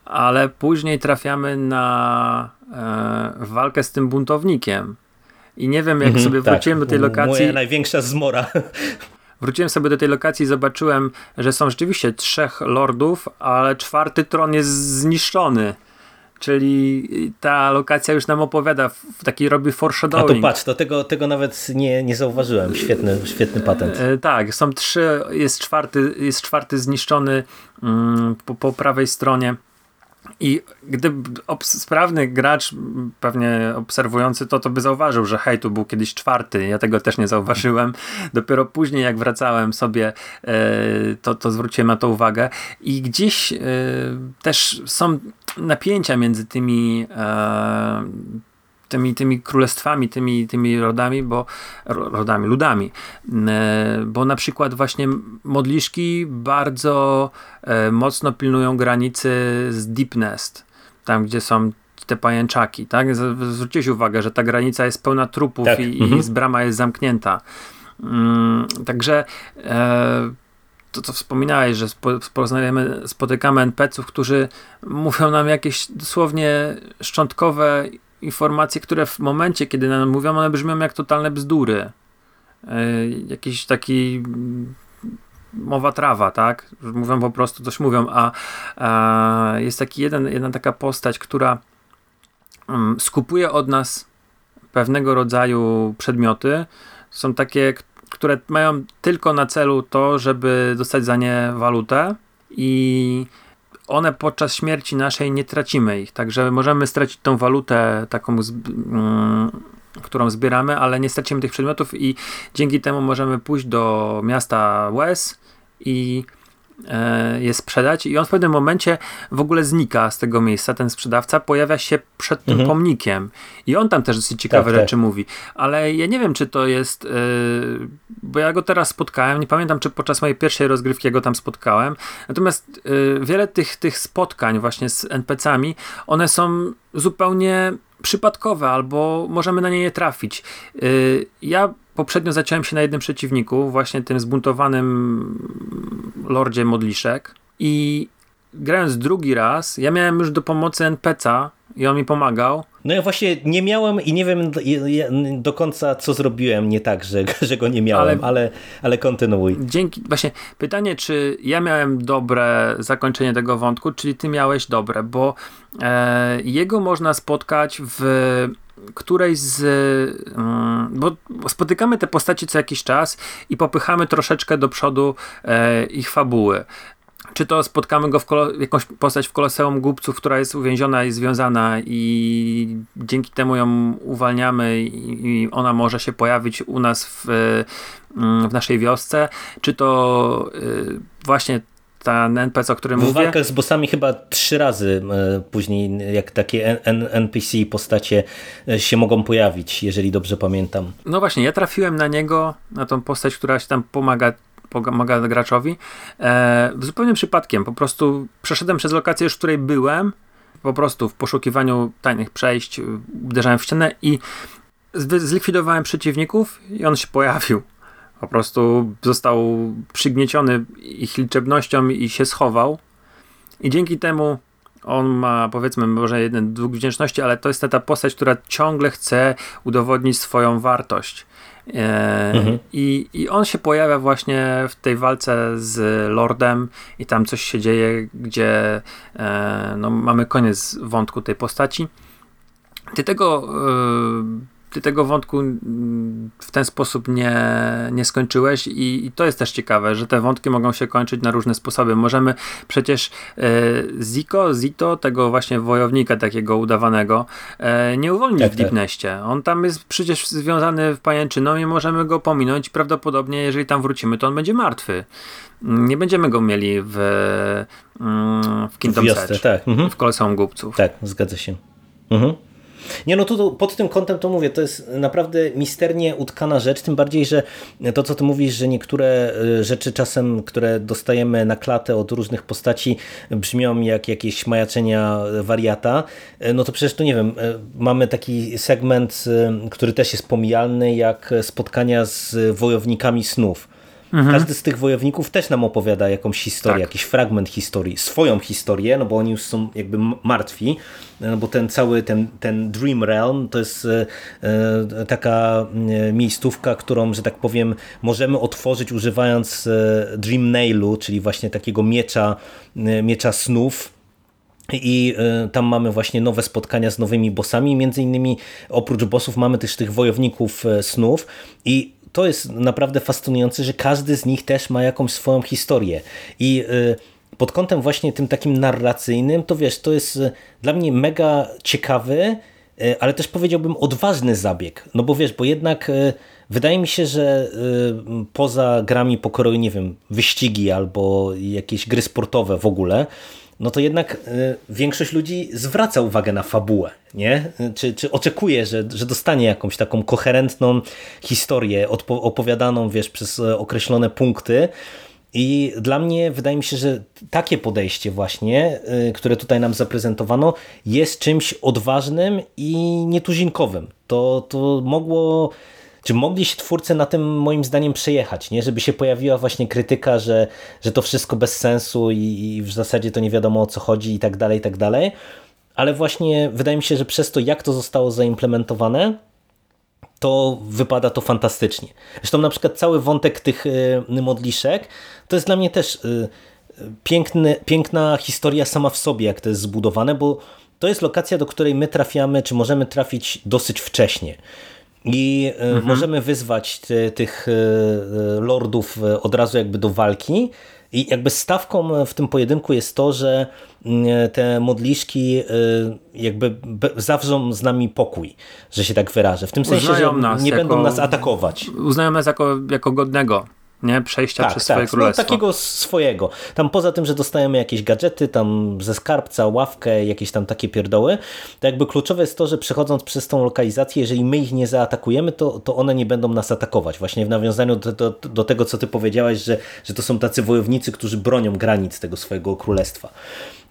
Ale później trafiamy na e, walkę z tym buntownikiem i nie wiem, jak mhm, sobie tak. wróciłem do tej lokacji. Moja największa zmora. (laughs) Wróciłem sobie do tej lokacji i zobaczyłem, że są rzeczywiście trzech lordów, ale czwarty tron jest zniszczony. Czyli ta lokacja już nam opowiada, taki robi foreshadowing. A to patrz, to tego, tego nawet nie, nie zauważyłem. Świetny, świetny patent. E, tak, są trzy, jest czwarty, jest czwarty zniszczony mm, po, po prawej stronie. I gdyby sprawny gracz, pewnie obserwujący to, to by zauważył, że hej, tu był kiedyś czwarty. Ja tego też nie zauważyłem. (laughs) Dopiero później, jak wracałem sobie, e, to, to zwróciłem na to uwagę. I gdzieś e, też są napięcia między tymi e, tymi, tymi królestwami, tymi, tymi rodami, bo rodami, ludami, bo na przykład właśnie modliszki bardzo e, mocno pilnują granicy z Deep Nest, tam gdzie są te pajęczaki, tak? Zwróciłeś uwagę, że ta granica jest pełna trupów tak. i, mhm. i brama jest zamknięta. Mm, także e, to, co wspominałeś, że spo, spotykamy NPC-ów, którzy mówią nam jakieś dosłownie szczątkowe informacje, które w momencie, kiedy nam mówią, one brzmią jak totalne bzdury. E, jakiś taki mowa trawa, tak? Mówią po prostu, coś mówią, a, a jest taki jeden, jedna taka postać, która um, skupuje od nas pewnego rodzaju przedmioty. Są takie, które mają tylko na celu to, żeby dostać za nie walutę i one podczas śmierci naszej nie tracimy ich, także możemy stracić tą walutę taką um, którą zbieramy, ale nie stracimy tych przedmiotów i dzięki temu możemy pójść do miasta Wes i je sprzedać i on w pewnym momencie w ogóle znika z tego miejsca, ten sprzedawca pojawia się przed tym mhm. pomnikiem i on tam też dosyć ciekawe tak, rzeczy tak. mówi, ale ja nie wiem czy to jest e, bo ja go teraz spotkałem, nie pamiętam czy podczas mojej pierwszej rozgrywki go tam spotkałem, natomiast e, wiele tych, tych spotkań właśnie z NPC-ami, one są zupełnie przypadkowe, albo możemy na nie nie trafić. Ja poprzednio zaciąłem się na jednym przeciwniku, właśnie tym zbuntowanym lordzie modliszek i grając drugi raz, ja miałem już do pomocy NPC'a i on mi pomagał. No ja właśnie nie miałem i nie wiem do końca co zrobiłem nie tak, że, (laughs) że go nie miałem, ale, ale, ale kontynuuj. Dzięki, właśnie pytanie, czy ja miałem dobre zakończenie tego wątku, czyli ty miałeś dobre, bo e, jego można spotkać w którejś z. Mm, bo spotykamy te postaci co jakiś czas i popychamy troszeczkę do przodu e, ich fabuły. Czy to spotkamy go w jakąś postać w Koloseum Głupców, która jest uwięziona i związana i dzięki temu ją uwalniamy i, i ona może się pojawić u nas w, mm, w naszej wiosce, czy to y, właśnie ten NPC, o którym w mówię. W walkach z bossami chyba trzy razy e, później, jak takie NPC postacie e, się mogą pojawić, jeżeli dobrze pamiętam. No właśnie, ja trafiłem na niego, na tą postać, która się tam pomaga pomaga graczowi. E, zupełnie przypadkiem, po prostu przeszedłem przez lokację już, w której byłem, po prostu w poszukiwaniu tajnych przejść, uderzałem w ścianę i zlikwidowałem przeciwników i on się pojawił. Po prostu został przygnieciony ich liczebnością i się schował. I dzięki temu on ma powiedzmy może jeden dług wdzięczności, ale to jest ta postać, która ciągle chce udowodnić swoją wartość. E, mhm. I, I on się pojawia właśnie w tej walce z Lordem i tam coś się dzieje, gdzie e, no, mamy koniec wątku tej postaci. Ty tego e, ty tego wątku mm, w ten sposób nie, nie skończyłeś i, i, to jest też ciekawe, że te wątki mogą się kończyć na różne sposoby. Możemy przecież e, Ziko, Zito, tego właśnie wojownika takiego udawanego, e, nie uwolnić tak, w Deepneście. Tak. On tam jest przecież związany w pajęczyną i możemy go pominąć i prawdopodobnie jeżeli tam wrócimy, to on będzie martwy. Nie będziemy go mieli w, mm, w Kingdom w tak. mhm. w Koloseum Głupców. Tak, zgadza się. Mhm. Nie no, tu, pod tym kątem to mówię, to jest naprawdę misternie utkana rzecz, tym bardziej, że to co ty mówisz, że niektóre e, rzeczy czasem, które dostajemy na klatę od różnych postaci brzmią jak jakieś majaczenia wariata, e, no to przecież to nie wiem, e, mamy taki segment, który też jest pomijalny, jak spotkania z wojownikami snów Mhm. Każdy z tych wojowników też nam opowiada jakąś historię, tak. jakiś fragment historii, swoją historię, no bo oni już są jakby martwi, no bo ten cały, ten, ten Dream Realm to jest e, e taka e, miejscówka, którą, że tak powiem, możemy otworzyć używając Dream Nailu, czyli właśnie takiego miecza, miecza snów, i tam mamy właśnie nowe spotkania z nowymi bossami. Między innymi oprócz bossów mamy też tych wojowników snów. I to jest naprawdę fascynujące, że każdy z nich też ma jakąś swoją historię. I y, pod kątem właśnie tym takim narracyjnym, to wiesz, to jest y, dla mnie mega ciekawy, y, ale też powiedziałbym odważny zabieg. No bo wiesz, bo jednak wydaje mi się, że poza grami pokroju, nie wiem, wyścigi albo jakieś gry sportowe w ogóle, no to jednak y, większość ludzi zwraca uwagę na fabułę, nie? Czy, czy oczekuje, że, że dostanie jakąś taką koherentną historię opowiadaną, wiesz, przez e, określone punkty, I dla mnie wydaje mi się, że takie podejście właśnie, które tutaj nam zaprezentowano, jest czymś odważnym i nietuzinkowym. To, to mogło czy mogli się twórcy na tym moim zdaniem przejechać, nie? żeby się pojawiła właśnie krytyka, że, że to wszystko bez sensu i, i w zasadzie to nie wiadomo o co chodzi i tak dalej, i tak dalej. Ale właśnie wydaje mi się, że przez to jak to zostało zaimplementowane, to wypada to fantastycznie. Zresztą na przykład cały wątek tych y, modliszek to jest dla mnie też y, piękny, piękna historia sama w sobie, jak to jest zbudowane, bo to jest lokacja, do której my trafiamy, czy możemy trafić dosyć wcześnie. I y, mhm. możemy wyzwać tych lordów od razu jakby do walki. I jakby stawką w tym pojedynku jest to, że mm, te modliszki jakby zawrzą z nami pokój, że się tak wyrażę. W tym sensie, że nie jako, będą nas atakować. Uznają nas jako, jako godnego nie? Przejścia tak, przez tak, swoje no, królestwo. No, takiego swojego. Tam poza tym, że dostajemy jakieś gadżety, tam ze skarbca, ławkę, jakieś tam takie pierdoły, to jakby kluczowe jest to, że przechodząc przez tą lokalizację, jeżeli my ich nie zaatakujemy, to, to one nie będą nas atakować. Właśnie w nawiązaniu do, do, do tego, co ty powiedziałaś, że, że to są tacy wojownicy, którzy bronią granic tego swojego królestwa.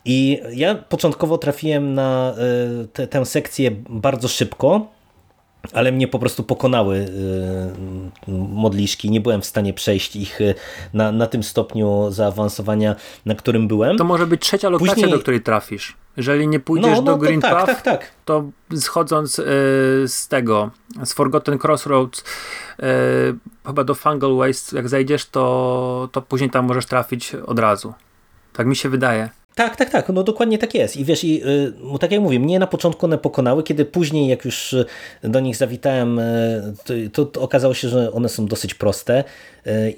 I ja początkowo trafiłem na y, te, tę sekcję bardzo szybko, ale mnie po prostu pokonały y, modliszki. Nie byłem w stanie przejść ich y, na, na tym stopniu zaawansowania, na którym byłem. To może być trzecia lokacja, Później... do której trafisz. Jeżeli nie pójdziesz no, no, do Green tak, Path, tak, tak. to schodząc y, z tego, z Forgotten Crossroads, chyba do Fungal Waste, jak zajdziesz, to, to później tam możesz trafić od razu. Tak mi się wydaje. Tak, tak, tak, no dokładnie tak jest. I wiesz, i, y, tak jak mówię, mnie na początku one pokonały, kiedy później, jak już y, do nich zawitałem, y, to, to, okazało się, że one są dosyć proste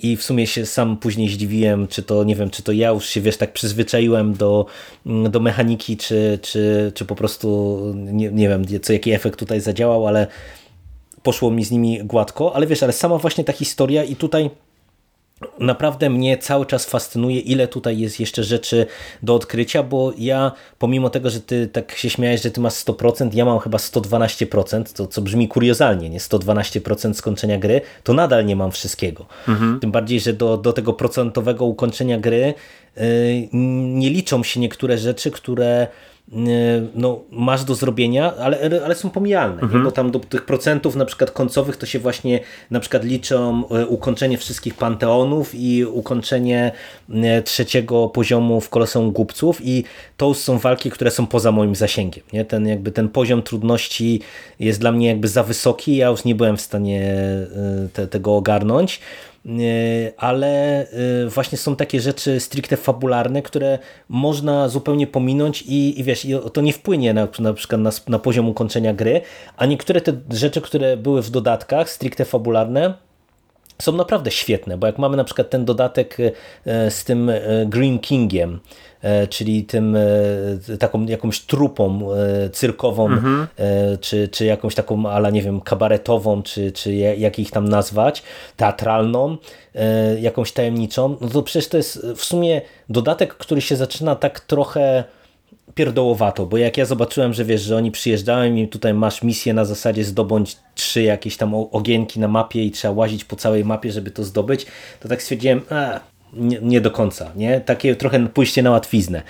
i w sumie się sam później zdziwiłem, czy to, nie wiem, czy to ja już się, wiesz, tak przyzwyczaiłem do, mm, do mechaniki, czy, czy, czy po prostu, nie, nie wiem, co, jaki efekt tutaj zadziałał, ale poszło mi z nimi gładko, ale wiesz, ale sama właśnie ta historia i tutaj Naprawdę mnie cały czas fascynuje, ile tutaj jest jeszcze rzeczy do odkrycia, bo ja, pomimo tego, że ty tak się śmiałeś, że ty masz 100%, ja mam chyba 112%, to co brzmi kuriozalnie, nie? 112% skończenia gry, to nadal nie mam wszystkiego. Mhm. Tym bardziej, że do, do tego procentowego ukończenia gry yy, nie liczą się niektóre rzeczy, które no, masz do zrobienia, ale, ale są pomijalne, mhm. bo tam do tych procentów na przykład końcowych to się właśnie na przykład liczą e, ukończenie wszystkich panteonów i ukończenie e, trzeciego poziomu w Koloseum Głupców i to są walki, które są poza moim zasięgiem. Nie? Ten, jakby ten poziom trudności jest dla mnie jakby za wysoki, ja już nie byłem w stanie e, te, tego ogarnąć. E, ale e, właśnie są takie rzeczy stricte fabularne, które można zupełnie pominąć i, i wiesz, to nie wpłynie na, na przykład na, na poziom ukończenia gry, a niektóre te rzeczy, które były w dodatkach stricte fabularne, są naprawdę świetne, bo jak mamy na przykład ten dodatek e, z tym Green Kingiem, czyli tym e, taką jakąś trupą e, cyrkową, mhm. czy, czy jakąś taką, ale nie wiem, kabaretową, czy, czy jak ich tam nazwać, teatralną, jakąś tajemniczą, no to przecież to jest w sumie dodatek, który się zaczyna tak trochę pierdołowato, bo jak ja zobaczyłem, że wiesz, że oni przyjeżdżają i tutaj masz misję na zasadzie zdobądź trzy jakieś tam ogienki na mapie i trzeba łazić po całej mapie, żeby to zdobyć, to tak stwierdziłem, a, nie, nie, do końca, nie? Takie trochę pójście na łatwiznę,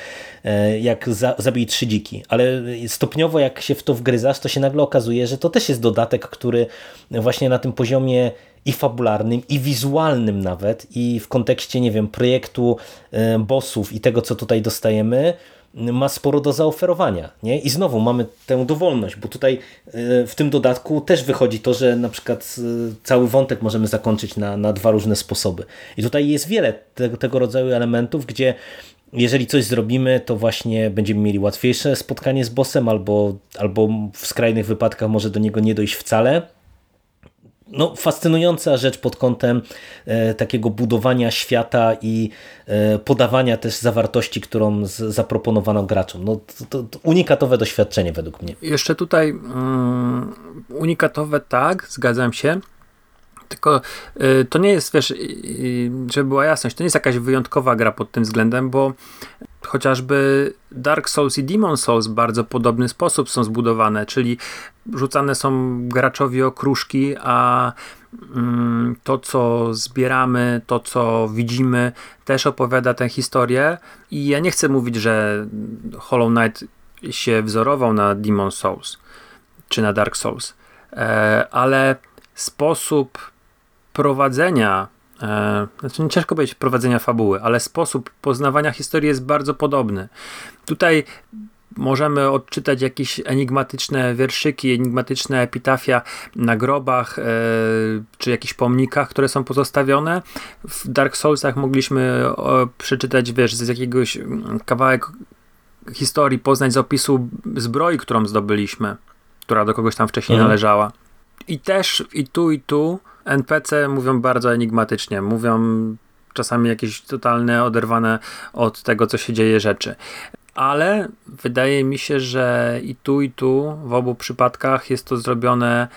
e, jak za, zabij trzy dziki, ale stopniowo jak się w to wgryzasz, to się nagle okazuje, że to też jest dodatek, który właśnie na tym poziomie i fabularnym, i wizualnym nawet, i w kontekście, nie wiem, projektu e, bossów i tego, co tutaj dostajemy, ma sporo do zaoferowania. Nie? I znowu mamy tę dowolność, bo tutaj e, w tym dodatku też wychodzi to, że na przykład e, cały wątek możemy zakończyć na, na dwa różne sposoby. I tutaj jest wiele tego, tego rodzaju elementów, gdzie jeżeli coś zrobimy, to właśnie będziemy mieli łatwiejsze spotkanie z bossem, albo, albo w skrajnych wypadkach może do niego nie dojść wcale no, fascynująca rzecz pod kątem e, takiego budowania świata i e, podawania też zawartości, którą z, zaproponowano graczom. No, to, to, unikatowe doświadczenie według mnie. Jeszcze tutaj um, unikatowe tak, zgadzam się. Tylko y, to nie jest, wiesz, y, y, żeby była jasność, to nie jest jakaś wyjątkowa gra pod tym względem, bo chociażby Dark Souls i Demon Souls w bardzo podobny sposób są zbudowane, czyli rzucane są graczowi okruszki, a mm, to, co zbieramy, to, co widzimy, też opowiada tę historię. I ja nie chcę mówić, że Hollow Knight się wzorował na Demon Souls czy na Dark Souls, e, ale sposób prowadzenia, e, znaczy nie ciężko powiedzieć prowadzenia fabuły, ale sposób poznawania historii jest bardzo podobny. Tutaj możemy odczytać jakieś enigmatyczne wierszyki, enigmatyczne epitafia na grobach, e, czy jakichś pomnikach, które są pozostawione. W Dark Soulsach mogliśmy przeczytać, wiesz, z jakiegoś mm, kawałek historii, poznać z opisu zbroi, którą zdobyliśmy, która do kogoś tam wcześniej mhm. należała. I też i tu, i tu NPC mówią bardzo enigmatycznie. Mówią czasami jakieś totalne, oderwane od tego, co się dzieje rzeczy. Ale wydaje mi się, że i tu, i tu, w obu przypadkach jest to zrobione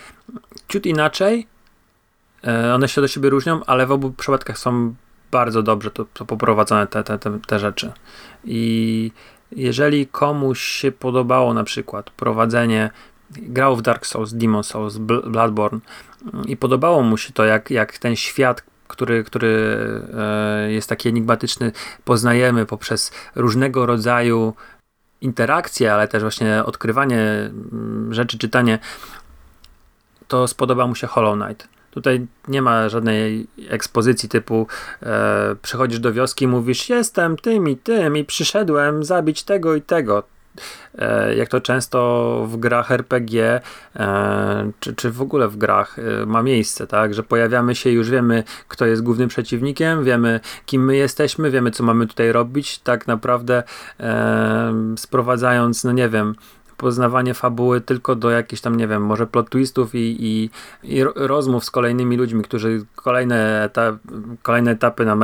ciut inaczej. E, one się do siebie różnią, ale w obu przypadkach są bardzo dobrze to, to poprowadzone te, te, te, te rzeczy. I jeżeli komuś się podobało na przykład prowadzenie grał w Dark Souls, Demon Souls, Bloodborne i podobało mu się to, jak, jak ten świat, który, który e, jest taki enigmatyczny, poznajemy poprzez różnego rodzaju interakcje, ale też właśnie odkrywanie mm, rzeczy, czytanie, to spodoba mu się Hollow Knight. Tutaj nie ma żadnej ekspozycji typu e, przychodzisz do wioski, mówisz jestem tym i tym i przyszedłem zabić tego i tego. E, jak to często w grach RPG, e, czy, czy w ogóle w grach e, ma miejsce, tak, że pojawiamy się już wiemy, kto jest głównym przeciwnikiem, wiemy, kim my jesteśmy, wiemy, co mamy tutaj robić, tak naprawdę sprowadzając, no nie wiem, poznawanie fabuły tylko do jakichś tam, nie wiem, może plot twistów i, i, i rozmów z kolejnymi ludźmi, którzy kolejne, etap, kolejne etapy nam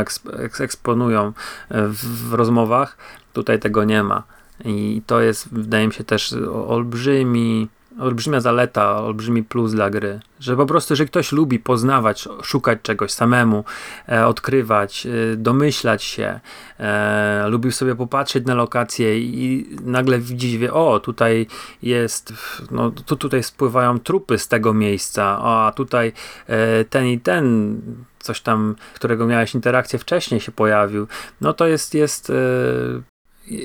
eksponują w, w rozmowach. Tutaj tego nie ma. I to jest, wydaje mi się, też olbrzymi, olbrzymia zaleta, olbrzymi plus dla gry. Że po prostu, że ktoś lubi poznawać, szukać czegoś samemu, e, odkrywać, e, domyślać się, e, lubi sobie popatrzeć na lokację i nagle widzi, wie, o, tutaj jest, no, tu, tutaj spływają trupy z tego miejsca, a tutaj e, ten i ten coś tam, którego miałeś interakcję wcześniej się pojawił, no to jest, jest e,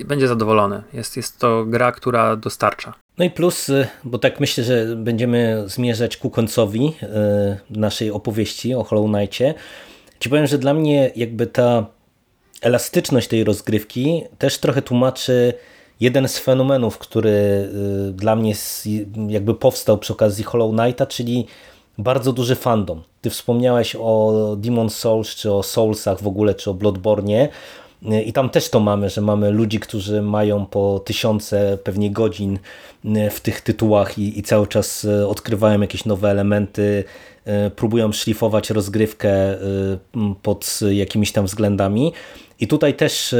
będzie zadowolony. Jest, jest to gra, która dostarcza. No i plus, y, bo tak myślę, że będziemy zmierzać ku końcowi y, naszej opowieści o Hollow Knightie. Ci powiem, że dla mnie jakby ta elastyczność tej rozgrywki też trochę tłumaczy jeden z fenomenów, który y, dla mnie jakby powstał przy okazji Hollow Knighta, czyli bardzo duży fandom. Ty wspomniałeś o Demon Souls, czy o Soulsach w ogóle, czy o Bloodborne. I tam też to mamy, że mamy ludzi, którzy mają po tysiące pewnie godzin e, w tych tytułach i, i cały czas e, odkrywają jakieś nowe elementy, próbują szlifować rozgrywkę pod jakimiś tam względami. I tutaj też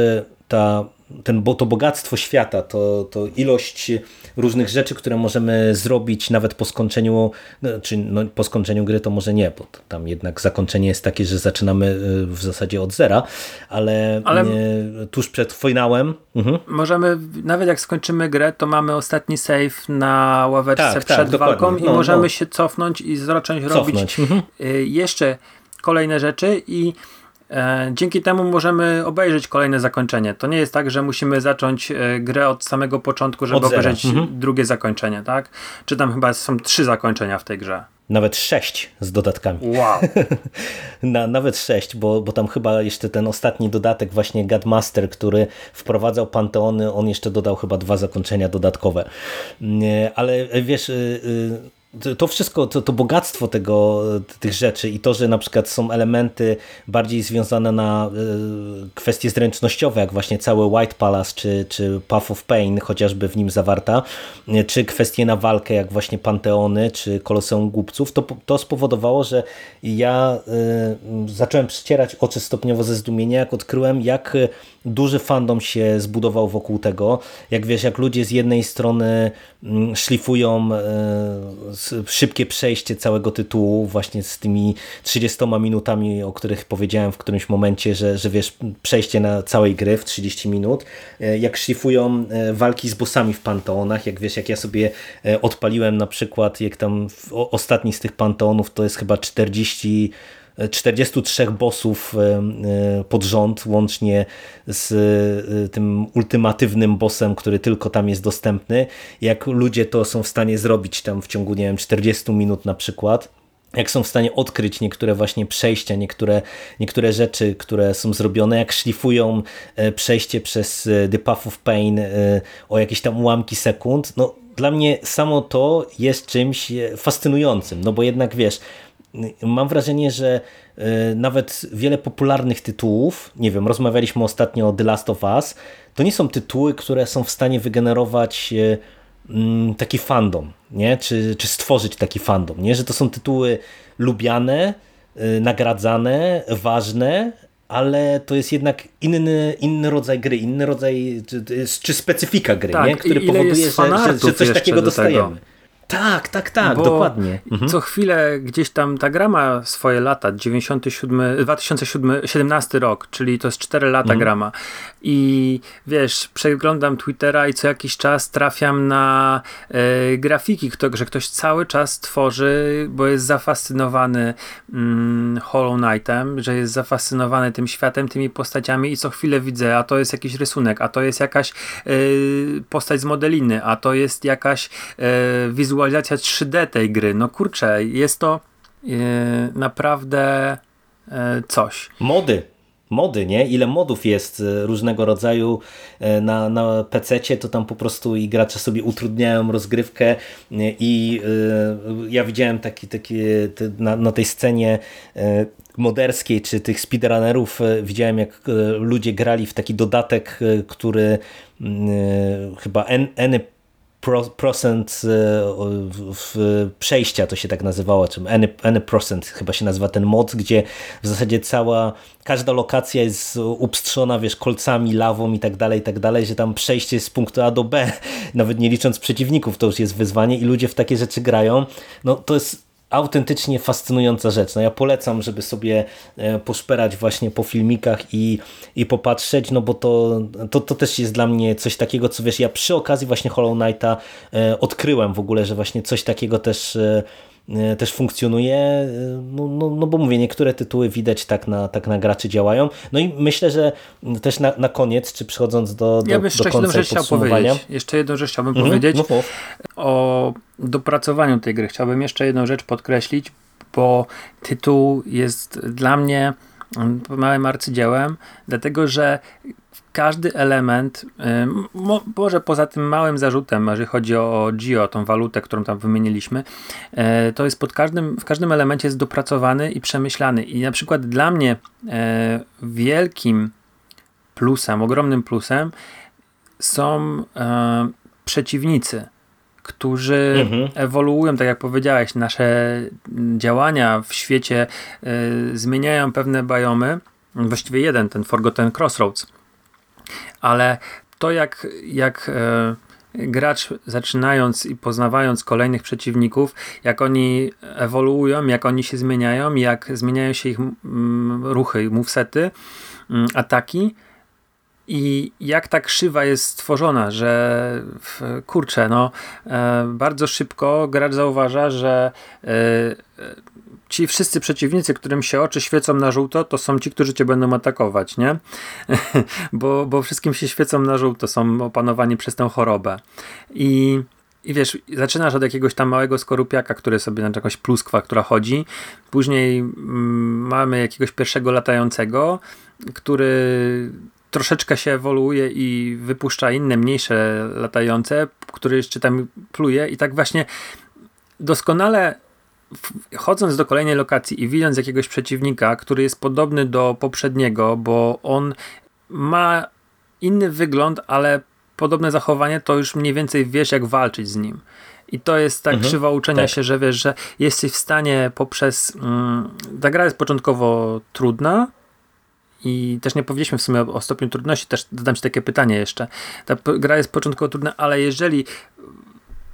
ta ten, bo to bogactwo świata, to, to ilość różnych rzeczy, które możemy zrobić nawet po skończeniu, no, czy no, po skończeniu gry to może nie, bo tam jednak zakończenie jest takie, że zaczynamy y, w zasadzie od zera, ale, ale y, tuż przed finałem. Mhm. Możemy, nawet jak skończymy grę, to mamy ostatni save na ławeczce tak, przed tak, walką no, i możemy no. się cofnąć i zacząć cofnąć. robić mhm. Y, jeszcze kolejne rzeczy i dzięki temu możemy obejrzeć kolejne zakończenie. To nie jest tak, że musimy zacząć e, grę od samego początku, żeby obejrzeć mhm. drugie zakończenie, tak? Czy tam chyba są trzy zakończenia w tej grze. Nawet sześć z dodatkami. Wow. (laughs) Na, nawet sześć, bo, bo tam chyba jeszcze ten ostatni dodatek, właśnie Godmaster, który wprowadzał panteony, on jeszcze dodał chyba dwa zakończenia dodatkowe. Ale wiesz, y, y, to wszystko, to, to bogactwo tego, tych rzeczy i to, że na przykład są elementy bardziej związane na y, kwestie zręcznościowe, jak właśnie cały White Palace, czy, czy Path of Pain, chociażby w nim zawarta, czy kwestie na walkę, jak właśnie Panteony, czy Koloseum Głupców, to, to spowodowało, że ja zacząłem przecierać oczy stopniowo ze zdumienia, jak odkryłem, jak duży fandom się zbudował wokół tego. Jak wiesz, jak ludzie z jednej strony mm, szlifują szybkie przejście całego tytułu właśnie z tymi 30 minutami, o których powiedziałem w którymś momencie, że, że wiesz, przejście na całej gry w 30 minut, e, jak szlifują e, walki z bossami w panteonach, jak wiesz, jak ja sobie odpaliłem na przykład, jak tam ostatni z tych panteonów to jest chyba 40 43 bossów pod rząd, łącznie z tym ultimatywnym bossem, który tylko tam jest dostępny. Jak ludzie to są w stanie zrobić tam w ciągu, nie wiem, 40 minut na przykład, jak są w stanie odkryć niektóre właśnie przejścia, niektóre, niektóre rzeczy, które są zrobione, jak szlifują e, przejście przez e, The Path of Pain e, o jakieś tam ułamki sekund, no dla mnie samo to jest czymś fascynującym, no bo jednak wiesz, mam wrażenie, że e, nawet wiele popularnych tytułów, nie wiem, rozmawialiśmy ostatnio o The Last of Us, to nie są tytuły, które są w stanie wygenerować e, mm, taki fandom, nie? Czy, czy stworzyć taki fandom, nie? że to są tytuły lubiane, e, nagradzane, ważne, ale to jest jednak inny, inny rodzaj gry, inny rodzaj, czy, czy specyfika gry, tak, nie? który powoduje, że, że, że, coś takiego do dostajemy. Tego. Tak, tak, tak, Bo dokładnie. Mhm. Co chwilę gdzieś tam ta gra ma swoje lata, 97, 2017 rok, czyli to jest 4 lata mhm. grama. I wiesz, przeglądam Twittera i co jakiś czas trafiam na e, grafiki, kto, że ktoś cały czas tworzy, bo jest zafascynowany mm, Hollow Knightem, że jest zafascynowany tym światem, tymi postaciami i co chwilę widzę, a to jest jakiś rysunek, a to jest jakaś e, postać z modeliny, a to jest jakaś e, wizualna wizualizacja 3D tej gry. No kurczę, jest to yy, naprawdę yy, coś. Mody. Mody, nie? Ile modów jest e, różnego rodzaju na, na PC-cie, to tam po prostu i gracze sobie utrudniają rozgrywkę i yy, ja widziałem taki, taki na, na tej scenie moderskiej, czy tych speedrunnerów, widziałem jak ludzie grali w taki dodatek, który chyba Any procent e, przejścia, to się tak nazywało, czy any, any procent chyba się nazywa ten mod, gdzie w zasadzie cała, każda lokacja jest upstrzona, wiesz, kolcami, lawą i tak dalej, i tak dalej, że tam przejście z punktu A do B, (laughs) nawet nie licząc przeciwników, to już jest wyzwanie i ludzie w takie rzeczy grają. No to jest autentycznie fascynująca rzecz. No ja polecam, żeby sobie e, poszperać właśnie po filmikach i, i popatrzeć, no bo to, to, to też jest dla mnie coś takiego, co wiesz, ja przy okazji właśnie Hollow Knighta e, odkryłem w ogóle, że właśnie coś takiego też e, też funkcjonuje, no, no, no bo mówię, niektóre tytuły widać tak na, tak na graczy działają. No i myślę, że też na, na koniec, czy przechodząc do, do, ja bym do końca rzecz podsumowania. Jeszcze jedną rzecz chciałbym mhm, powiedzieć no, o dopracowaniu tej gry. Chciałbym jeszcze jedną rzecz podkreślić, bo tytuł jest dla mnie małym arcydziełem, dlatego że każdy element, może poza tym małym zarzutem, jeżeli chodzi o GIO, tą walutę, którą tam wymieniliśmy, e, to jest pod każdym, w każdym elemencie jest dopracowany i przemyślany. I na przykład dla mnie e, wielkim plusem, ogromnym plusem są e, przeciwnicy którzy mhm. ewoluują, tak jak powiedziałeś, nasze działania w świecie y, zmieniają pewne biomy, właściwie jeden, ten Forgotten Crossroads, ale to jak, jak e, gracz zaczynając i poznawając kolejnych przeciwników, jak oni ewoluują, jak oni się zmieniają, jak zmieniają się ich ruchy, movesety, mm, ataki i jak ta krzywa jest stworzona, że kurczę, no e, bardzo szybko gracz zauważa, że e, ci wszyscy przeciwnicy, którym się oczy świecą na żółto, to są ci, którzy cię będą atakować, nie? (laughs) bo, bo wszystkim się świecą na żółto, są opanowani przez tę chorobę. I i wiesz, zaczynasz od jakiegoś tam małego skorupiaka, który sobie na jakąś pluskwa, która chodzi. Później mm, mamy jakiegoś pierwszego latającego, który troszeczkę się ewoluuje i wypuszcza inne, mniejsze latające, który jeszcze tam pluje i tak właśnie doskonale chodząc do kolejnej lokacji i widząc jakiegoś przeciwnika, który jest podobny do poprzedniego, bo on ma inny wygląd, ale podobne zachowanie, to już mniej więcej wiesz, jak walczyć z nim. I to jest tak mhm, krzywa uczenia tak. się, że wiesz, że jesteś w stanie poprzez. Mm, ta gra jest początkowo trudna. I też nie powiedzieliśmy w sumie o, o stopniu trudności, też dodam ci takie pytanie jeszcze. Ta gra jest początkowo trudna, ale jeżeli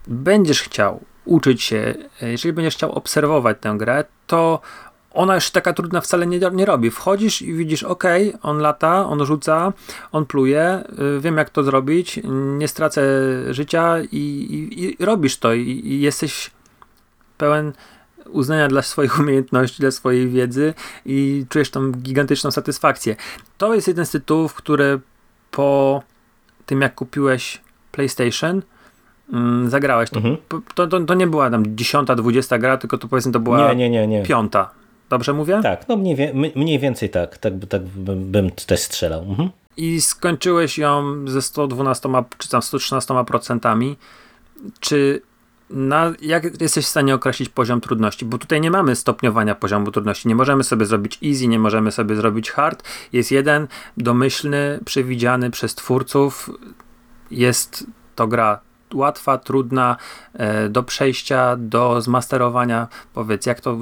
będziesz chciał uczyć się, jeżeli będziesz chciał obserwować tę grę, to ona już taka trudna wcale nie, nie robi. Wchodzisz i widzisz, ok, on lata, on rzuca, on pluje, y, wiem jak to zrobić, nie stracę życia i, i, i robisz to i, i, jesteś pełen uznania dla swoich (laughs) umiejętności, dla swojej wiedzy i czujesz tą gigantyczną satysfakcję. To jest jeden z tytułów, które po tym jak kupiłeś PlayStation, zagrałeś. To, mhm. to, to, to, nie była tam dziesiąta, dwudziesta gra, tylko to powiedzmy to była nie, nie, nie, nie. piąta. Dobrze mówię? Tak, no mniej, mniej więcej tak. Tak, tak bym, bym też strzelał. Mhm. I skończyłeś ją ze 112 czy tam 113 procentami. Czy na, jak jesteś w stanie określić poziom trudności? Bo tutaj nie mamy stopniowania poziomu trudności. Nie możemy sobie zrobić easy, nie możemy sobie zrobić hard. Jest jeden domyślny, przewidziany przez twórców. Jest to gra łatwa, trudna e, do przejścia, do zmasterowania. Powiedz, jak to,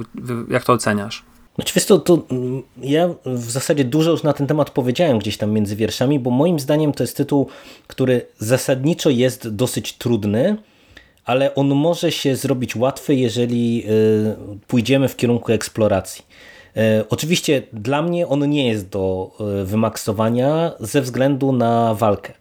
jak to oceniasz? Znaczy, wiesz to, to mm, ja w zasadzie dużo już na ten temat powiedziałem gdzieś tam między wierszami, bo moim zdaniem to jest tytuł, który zasadniczo jest dosyć trudny, ale on może się zrobić łatwy, jeżeli y, pójdziemy w kierunku eksploracji. E, oczywiście dla mnie on nie jest do wymaksowania ze względu na walkę.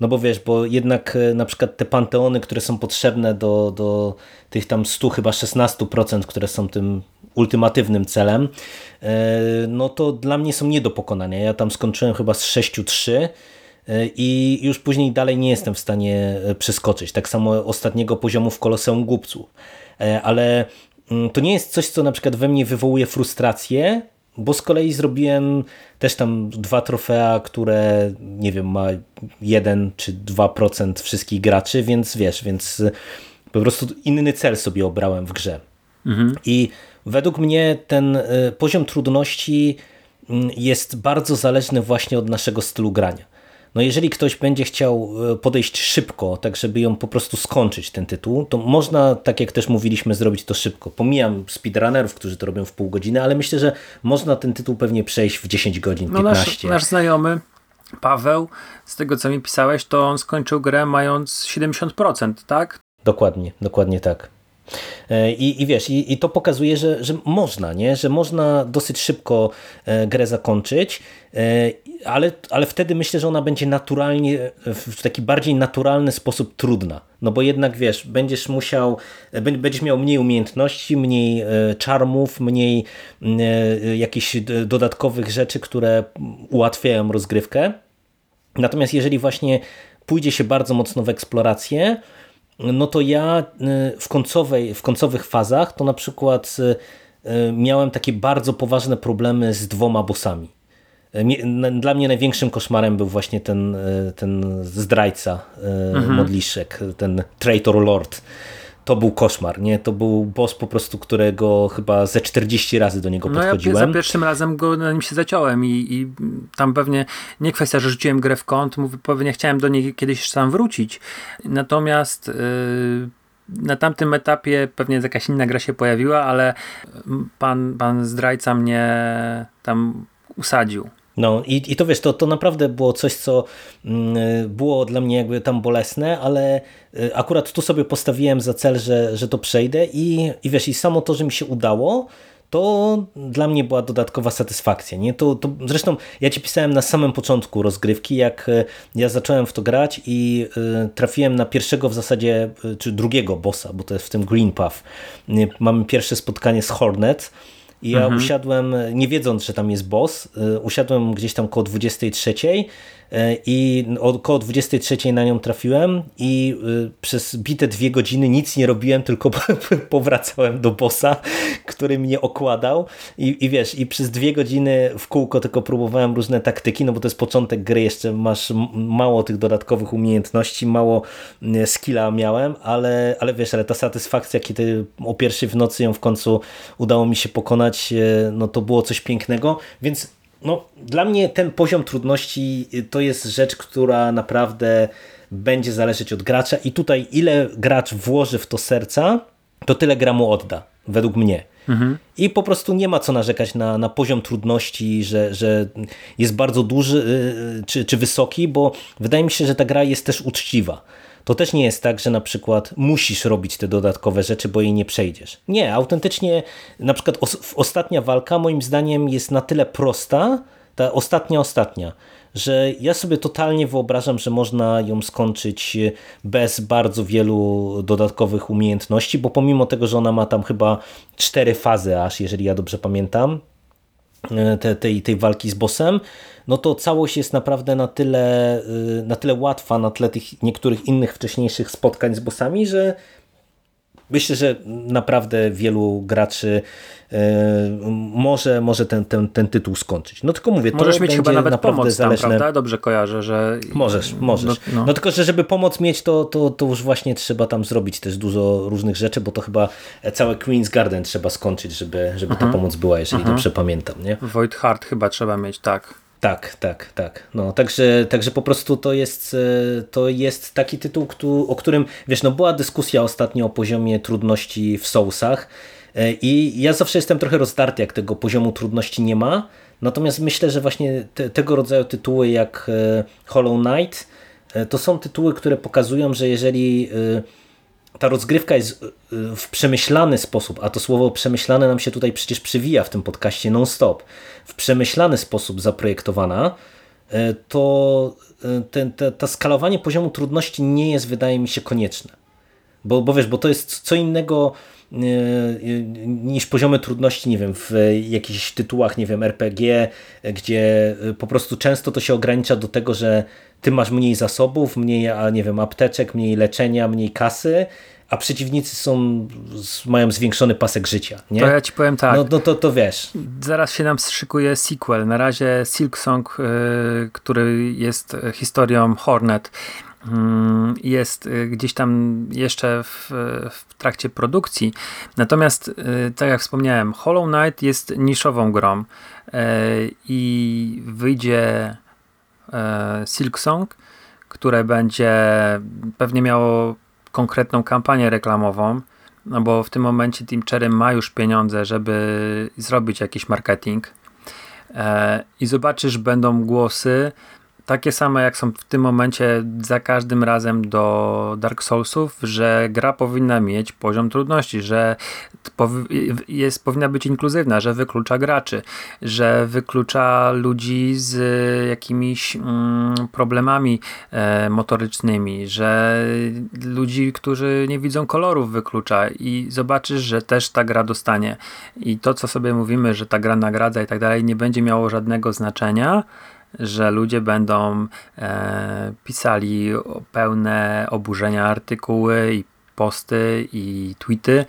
No bo wiesz, bo jednak e, na przykład te panteony, które są potrzebne do, do tych tam 100 chyba 16%, które są tym ultimatywnym celem, e, no to dla mnie są nie do pokonania. Ja tam skończyłem chyba z 6-3 e, i już później dalej nie jestem w stanie przeskoczyć. Tak samo ostatniego poziomu w Koloseum Głupców. Ale mm, to nie jest coś, co na przykład we mnie wywołuje frustrację, bo z kolei zrobiłem też tam dwa trofea, które nie wiem, ma 1 czy 2% wszystkich graczy, więc wiesz, więc po prostu inny cel sobie obrałem w grze. Mhm. I według mnie ten y, poziom trudności mm, jest bardzo zależny właśnie od naszego stylu grania. No jeżeli ktoś będzie chciał e, podejść szybko, tak żeby ją po prostu skończyć ten tytuł, to można, tak jak też mówiliśmy, zrobić to szybko. Pomijam speedrunnerów, którzy to robią w pół godziny, ale myślę, że można ten tytuł pewnie przejść w 10 godzin, 15. No nasz, nasz znajomy Paweł, z tego co mi pisałeś, to on skończył grę mając 70%, tak? Dokładnie, dokładnie tak. E, I, i wiesz, i, i, to pokazuje, że, że można, nie? że można dosyć szybko e, grę zakończyć, e, ale, ale wtedy myślę, że ona będzie naturalnie, w taki bardziej naturalny sposób trudna. No bo jednak wiesz, będziesz musiał, będziesz miał mniej umiejętności, mniej czarmów, mniej jakichś dodatkowych rzeczy, które ułatwiają rozgrywkę. Natomiast jeżeli właśnie pójdzie się bardzo mocno w eksplorację, no to ja y, w, końcowej, w końcowych fazach to na przykład y, y, miałem takie bardzo poważne problemy z dwoma bossami. Dla mnie największym koszmarem był właśnie ten, ten zdrajca mhm. modliszek, ten traitor lord to był koszmar, nie? To był boss po prostu, którego chyba ze 40 razy do niego no podchodziłem. Ja za pierwszym razem go na nim się zaciąłem i, i tam pewnie nie kwestia, że rzuciłem grę w kąt, mówię, pewnie chciałem do niej kiedyś sam wrócić. Natomiast yy, na tamtym etapie pewnie jakaś inna gra się pojawiła, ale pan, pan zdrajca mnie tam usadził. No i, i to wiesz, to, to naprawdę było coś, co mm, było dla mnie jakby tam bolesne, ale y, akurat tu sobie postawiłem za cel, że, że to przejdę i, i wiesz, i samo to, że mi się udało, to dla mnie była dodatkowa satysfakcja. Nie? To, to, zresztą ja ci pisałem na samym początku rozgrywki, jak y, ja zacząłem w to grać i y, trafiłem na pierwszego w zasadzie, czy drugiego bossa, bo to jest w tym Green Path. Mamy pierwsze spotkanie z Hornet, i ja mhm. usiadłem, nie wiedząc, że tam jest boss, y, usiadłem gdzieś tam koło 23 E, i około 23 na nią trafiłem i y, przez bite dwie godziny nic nie robiłem, tylko (laughs) powracałem do bossa, który mnie okładał. I, i wiesz, i przez dwie godziny w kółko tylko próbowałem różne taktyki, no bo to jest początek gry, jeszcze masz mało tych dodatkowych umiejętności, mało skilla miałem, ale, ale wiesz, ale ta satysfakcja, kiedy o pierwszej w nocy ją w końcu udało mi się pokonać, e, no to było coś pięknego, więc no, dla mnie ten poziom trudności y, to jest rzecz, która naprawdę będzie zależeć od gracza i tutaj ile gracz włoży w to serca, to tyle gra mu odda, według mnie. Mhm. I po prostu nie ma co narzekać na, na poziom trudności, że, że jest bardzo duży y, y, czy, czy wysoki, bo wydaje mi się, że ta gra jest też uczciwa to też nie jest tak, że na przykład musisz robić te dodatkowe rzeczy, bo jej nie przejdziesz. Nie, autentycznie na przykład os ostatnia walka moim zdaniem jest na tyle prosta, ta ostatnia, ostatnia, że ja sobie totalnie wyobrażam, że można ją skończyć bez bardzo wielu dodatkowych umiejętności, bo pomimo tego, że ona ma tam chyba cztery fazy aż, jeżeli ja dobrze pamiętam, te, tej, tej walki z bossem, no to całość jest naprawdę na tyle, y, na tyle łatwa na tle tych niektórych innych wcześniejszych spotkań z bossami, że myślę, że naprawdę wielu graczy y, może, może ten, ten, ten tytuł skończyć. No tylko mówię, to Możesz mieć chyba nawet pomoc tam, zależne... prawda? Dobrze kojarzę, że... Możesz, możesz. No, No, no. tylko, że żeby pomoc mieć, to, to, to już właśnie trzeba tam zrobić też dużo różnych rzeczy, bo to chyba całe Queen's Garden trzeba skończyć, żeby, żeby ta pomoc była, jeżeli dobrze pamiętam, nie? Void Heart chyba trzeba mieć, tak. Tak, tak, tak. No, także, także po prostu to jest, e, to jest taki tytuł, o którym, wiesz, no była dyskusja ostatnio o poziomie trudności w Soulsach e, i ja zawsze jestem trochę rozdarty, jak tego poziomu trudności nie ma, natomiast myślę, że właśnie te, tego rodzaju tytuły jak e, Hollow Knight to są tytuły, które pokazują, że jeżeli ta rozgrywka jest y, w przemyślany sposób, a to słowo przemyślane nam się tutaj przecież przywija w tym podcaście non-stop, w przemyślany sposób zaprojektowana, y, to y, ten, te, skalowanie poziomu trudności nie jest, wydaje mi się, konieczne. Bo, bo wiesz, bo to jest co innego y, y, niż poziomy trudności, nie wiem, w jakichś tytułach, nie wiem, RPG, gdzie y, po prostu często to się ogranicza do tego, że ty masz mniej zasobów, mniej, a nie wiem, apteczek, mniej leczenia, mniej kasy, a przeciwnicy są, mają zwiększony pasek życia, nie? To ja ci powiem tak. No, no to, to wiesz, Zaraz się nam szykuje sequel. Na razie Silk Song, y, który jest y, historią Hornet, mm, jest y, gdzieś tam jeszcze w, w trakcie produkcji. Natomiast, y, tak jak wspomniałem, Hollow Knight jest niszową grą y, i wyjdzie e, Silk Song, które będzie pewnie miało konkretną kampanię reklamową, no bo w tym momencie Team Cherry ma już pieniądze, żeby zrobić jakiś marketing e, i zobaczysz, będą głosy takie same jak są w tym momencie za każdym razem do Dark Soulsów, że gra powinna mieć poziom trudności, że jest, powinna być inkluzywna, że wyklucza graczy, że wyklucza ludzi z jakimiś mm, problemami e, motorycznymi, że ludzi, którzy nie widzą kolorów wyklucza i zobaczysz, że też ta gra dostanie. I to, co sobie mówimy, że ta gra nagradza i tak dalej, nie będzie miało żadnego znaczenia, że ludzie będą e, pisali pełne oburzenia artykuły i posty i tweety.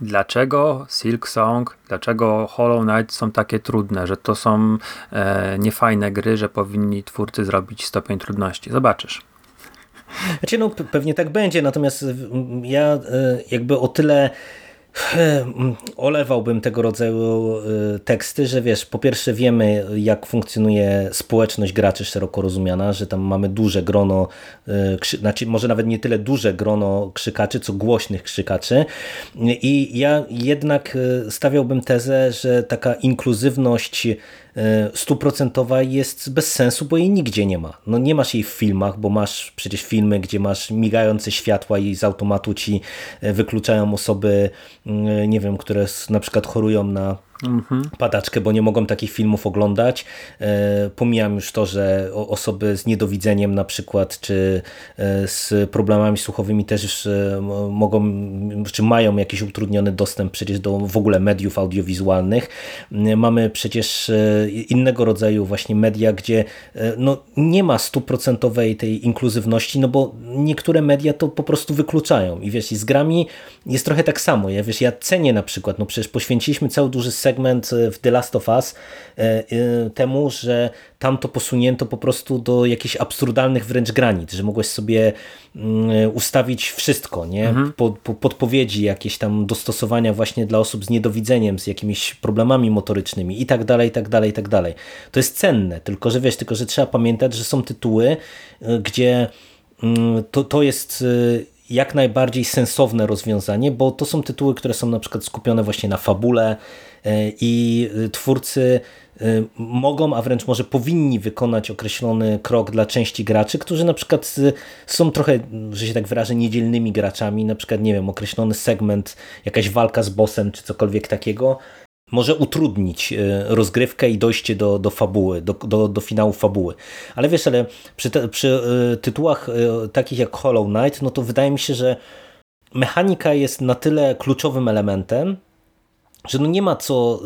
Dlaczego Silk Song, dlaczego Hollow Knight są takie trudne, że to są e, niefajne gry, że powinni twórcy zrobić stopień trudności. Zobaczysz. Znaczy, no, pe- pewnie tak będzie, natomiast ja y, jakby o tyle olewałbym tego rodzaju y, teksty, że wiesz, po pierwsze wiemy jak funkcjonuje społeczność graczy szeroko rozumiana, że tam mamy duże grono, y, znaczy może nawet nie tyle duże grono krzykaczy, co głośnych krzykaczy. I ja jednak y, stawiałbym tezę, że taka inkluzywność stuprocentowa jest bez sensu, bo jej nigdzie nie ma. No nie masz jej w filmach, bo masz przecież filmy, gdzie masz migające światła i z automatu ci e, wykluczają osoby, mm, nie wiem, które na przykład chorują na padaczkę, bo nie mogą takich filmów oglądać. E, Pomijam już to, że osoby z niedowidzeniem na przykład, czy e, z problemami słuchowymi też już e, mogą, czy mają jakiś utrudniony dostęp przecież do w ogóle mediów audiowizualnych. Mamy przecież innego rodzaju właśnie media, gdzie no, nie ma stuprocentowej tej inkluzywności, no bo niektóre media to po prostu wykluczają. I wiesz, z grami jest trochę tak samo. Ja, wiesz, ja cenię na przykład, no przecież poświęciliśmy cały duży segment e, w The Last of Us e, e, temu, że tam to posunięto po prostu do jakichś absurdalnych wręcz granic, że mogłeś sobie mm, ustawić wszystko, nie? Po, po, podpowiedzi, jakieś tam dostosowania właśnie dla osób z niedowidzeniem, z jakimiś problemami motorycznymi i tak dalej, i tak dalej, i tak dalej. To jest cenne, tylko że wiesz, tylko że trzeba pamiętać, że są tytuły, y, gdzie mm, to, to jest y, jak najbardziej sensowne rozwiązanie, bo to są tytuły, które są na przykład skupione właśnie na fabule i twórcy mogą, a wręcz może powinni wykonać określony krok dla części graczy, którzy na przykład są trochę, że się tak wyrażę, niedzielnymi graczami, na przykład, nie wiem, określony segment, jakaś walka z bossem, czy cokolwiek takiego, może utrudnić rozgrywkę i dojście do, do fabuły, do, do, do finału fabuły. Ale wiesz, ale przy, te, przy tytułach takich jak Hollow Knight, no to wydaje mi się, że mechanika jest na tyle kluczowym elementem, że no nie ma co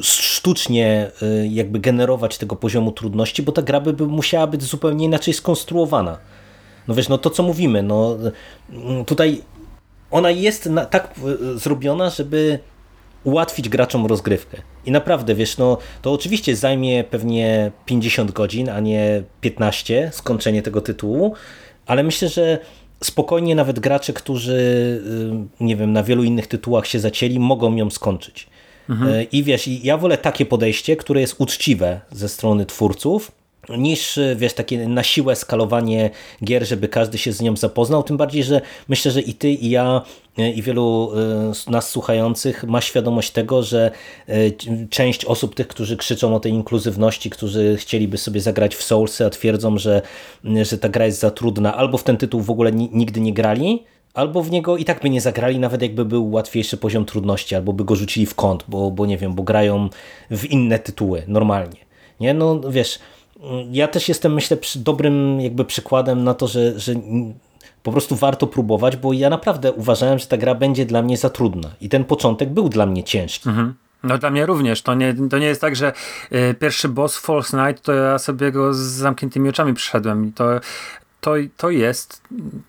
sztucznie jakby generować tego poziomu trudności, bo ta gra by musiała być zupełnie inaczej skonstruowana. No wiesz, no to co mówimy, no tutaj ona jest na, tak zrobiona, żeby ułatwić graczom rozgrywkę. I naprawdę, wiesz, no to oczywiście zajmie pewnie 50 godzin, a nie 15 skończenie tego tytułu, ale myślę, że spokojnie nawet gracze, którzy nie wiem, na wielu innych tytułach się zacięli, mogą ją skończyć. Mhm. I wiesz, ja wolę takie podejście, które jest uczciwe ze strony twórców, niż wiesz, takie na siłę skalowanie gier, żeby każdy się z nią zapoznał, tym bardziej, że myślę, że i ty i ja i wielu nas słuchających ma świadomość tego, że część osób tych, którzy krzyczą o tej inkluzywności, którzy chcieliby sobie zagrać w Soulsy, a twierdzą, że, że ta gra jest za trudna, albo w ten tytuł w ogóle nigdy nie grali, albo w niego i tak by nie zagrali, nawet jakby był łatwiejszy poziom trudności, albo by go rzucili w kąt, bo, bo nie wiem, bo grają w inne tytuły normalnie. Nie, no wiesz, ja też jestem, myślę, dobrym jakby przykładem na to, że, że po prostu warto próbować, bo ja naprawdę uważałem, że ta gra będzie dla mnie za trudna i ten początek był dla mnie ciężki. Mhm. No dla mnie również. To nie, to nie jest tak, że y, pierwszy boss False Night, to ja sobie go z zamkniętymi oczami przyszedłem. To, to, to jest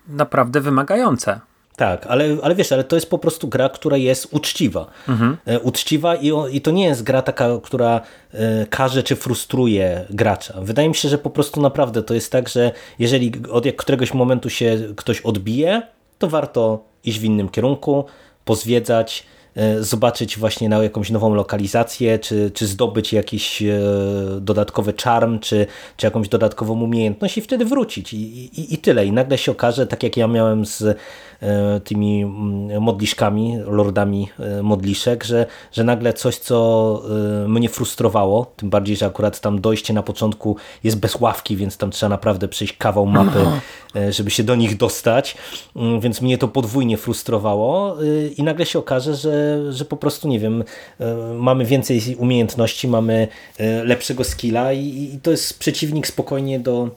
naprawdę wymagające. Tak, ale, ale wiesz, ale to jest po prostu gra, która jest uczciwa. Mhm. Uczciwa i, i to nie jest gra taka, która e, każe czy frustruje gracza. Wydaje mi się, że po prostu naprawdę to jest tak, że jeżeli od któregoś momentu się ktoś odbije, to warto iść w innym kierunku, pozwiedzać, E, zobaczyć właśnie na jakąś nową lokalizację, czy, czy zdobyć jakiś e, dodatkowy charm, czy, czy jakąś dodatkową umiejętność i wtedy wrócić i, i, i tyle. I nagle się okaże, tak jak ja miałem z e, tymi mm, modliszkami, lordami modliszek, że, że nagle coś, co mnie frustrowało, tym bardziej, że akurat tam dojście na początku jest bez ławki, więc tam trzeba naprawdę przejść kawał mapy, żeby się do nich dostać, mm, więc mnie to podwójnie frustrowało i nagle się okaże, że że, po prostu, nie wiem, e, mamy więcej umiejętności, mamy e, lepszego skilla i, i to jest przeciwnik spokojnie do,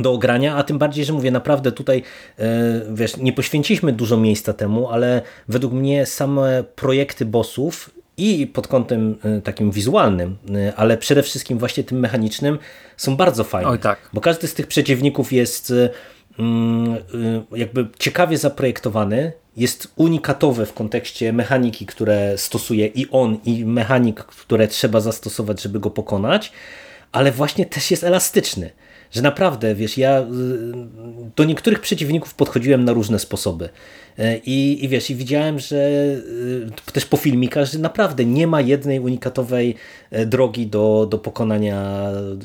do ogrania, a tym bardziej, że mówię, naprawdę tutaj e, wiesz, nie poświęciliśmy dużo miejsca temu, ale według mnie same projekty bossów i pod kątem takim wizualnym, ale przede wszystkim właśnie tym mechanicznym są bardzo fajne. Oj, tak. Bo każdy z tych przeciwników jest mm, jakby ciekawie zaprojektowany, jest unikatowe w kontekście mechaniki, które stosuje i on, i mechanik, które trzeba zastosować, żeby go pokonać, ale właśnie też jest elastyczny. Że naprawdę, wiesz, ja y, do niektórych przeciwników podchodziłem na różne sposoby. E, I, I wiesz, i widziałem, że y, też po filmikach, że naprawdę nie ma jednej unikatowej e, drogi do, do pokonania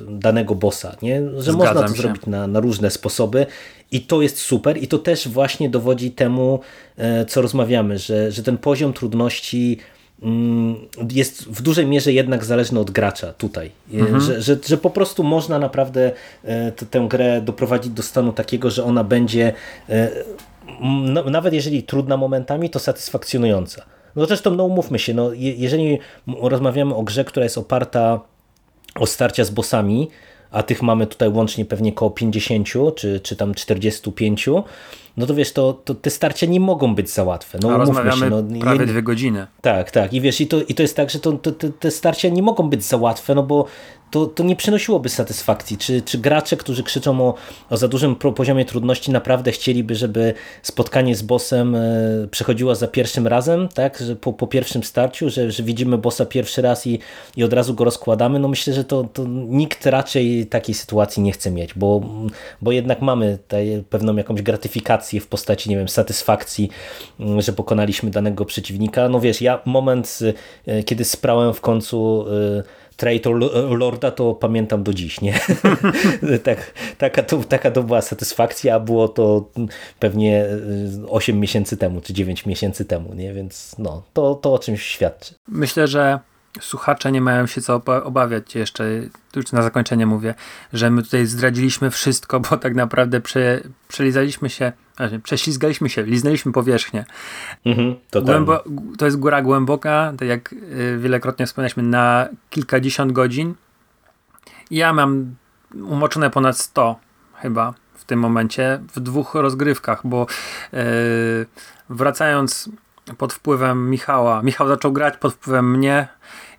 danego bossa, nie? że Zgadzam można to się. zrobić na, na różne sposoby i to jest super i to też właśnie dowodzi temu, e, co rozmawiamy, że, że ten poziom trudności jest w dużej mierze jednak zależny od gracza tutaj. Mhm. Że, że, że po prostu można naprawdę tę grę doprowadzić do stanu takiego, że ona będzie no, nawet jeżeli trudna momentami, to satysfakcjonująca. No zresztą, no umówmy się, no, jeżeli rozmawiamy o grze, która jest oparta o starcia z bossami, a tych mamy tutaj łącznie pewnie około 50 czy, czy tam 45, no to wiesz, to, to te starcia nie mogą być za łatwe. No, a rozmawiamy się, no, prawie dwie godziny. Tak, tak. I wiesz, i to, i to jest tak, że to, to, te starcia nie mogą być za łatwe, no bo to, to nie przynosiłoby satysfakcji. Czy, czy gracze, którzy krzyczą o, o za dużym poziomie trudności, naprawdę chcieliby, żeby spotkanie z bossem e, przechodziło za pierwszym razem, tak? Że po, po pierwszym starciu, że, że widzimy bossa pierwszy raz i, i od razu go rozkładamy? No myślę, że to, to nikt raczej takiej sytuacji nie chce mieć, bo, bo jednak mamy tutaj pewną jakąś gratyfikację w postaci, nie wiem, satysfakcji, mm, że pokonaliśmy danego przeciwnika. No wiesz, ja moment, e, kiedy sprałem w końcu e, Traitor Lorda to pamiętam do dziś, nie? (laughs) tak, taka, to, taka to była satysfakcja, a było to pewnie 8 miesięcy temu, czy 9 miesięcy temu, nie? Więc no, to, to o czymś świadczy. Myślę, że słuchacze nie mają się co oba- obawiać jeszcze, już na zakończenie mówię, że my tutaj zdradziliśmy wszystko, bo tak naprawdę prze, przelizaliśmy się, znaczy prześlizgaliśmy się, liznęliśmy powierzchnię. Mhm, Głębo, to jest góra głęboka, tak jak y, wielokrotnie wspomnieliśmy, na kilkadziesiąt godzin. Ja mam umoczone ponad 100 chyba w tym momencie w dwóch rozgrywkach, bo yy, wracając pod wpływem Michała, Michał zaczął grać pod wpływem mnie,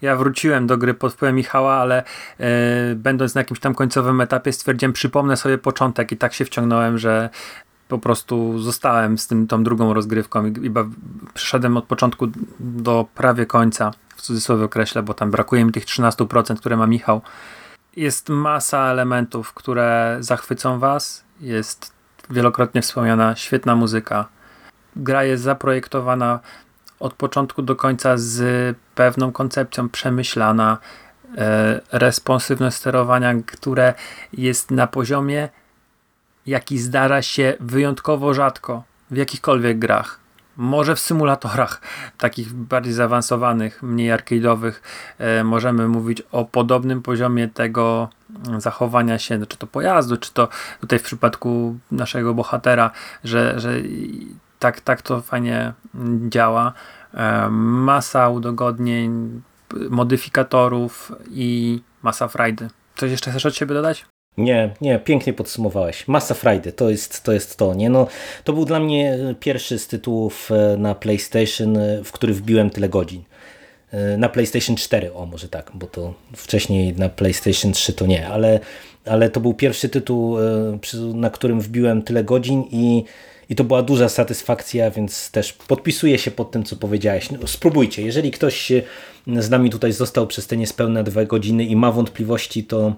ja wróciłem do gry pod wpływem Michała, ale yy, będąc na jakimś tam końcowym etapie stwierdziłem, przypomnę sobie początek i tak się wciągnąłem, że po prostu zostałem z tym, tą drugą rozgrywką i, i przyszedłem od początku do prawie końca, w cudzysłowie określę, bo tam brakuje mi tych 13%, które ma Michał. Jest masa elementów, które zachwycą was. Jest wielokrotnie wspomniana świetna muzyka. Gra jest zaprojektowana od początku do końca z pewną koncepcją przemyślana. E, responsywność sterowania, które jest na poziomie jaki zdarza się wyjątkowo rzadko w jakichkolwiek grach. Może w symulatorach (laughs) takich bardziej zaawansowanych, mniej arcade'owych e, możemy mówić o podobnym poziomie tego zachowania się, czy to pojazdu, czy to tutaj w przypadku naszego bohatera, że, że tak, tak to fajnie działa. E, masa udogodnień, modyfikatorów i masa frajdy. Coś jeszcze chcesz od siebie dodać? Nie, nie, pięknie podsumowałeś. Masa frajdy, to jest to, jest to nie? No, to był dla mnie pierwszy z tytułów e, na PlayStation, e, w który wbiłem tyle godzin. Na PlayStation 4, o może tak, bo to wcześniej na PlayStation 3 to nie, ale, ale to był pierwszy tytuł, na którym wbiłem tyle godzin i, i to była duża satysfakcja, więc też podpisuję się pod tym, co powiedziałeś. No, spróbujcie, jeżeli ktoś z nami tutaj został przez te niespełna dwa godziny i ma wątpliwości, to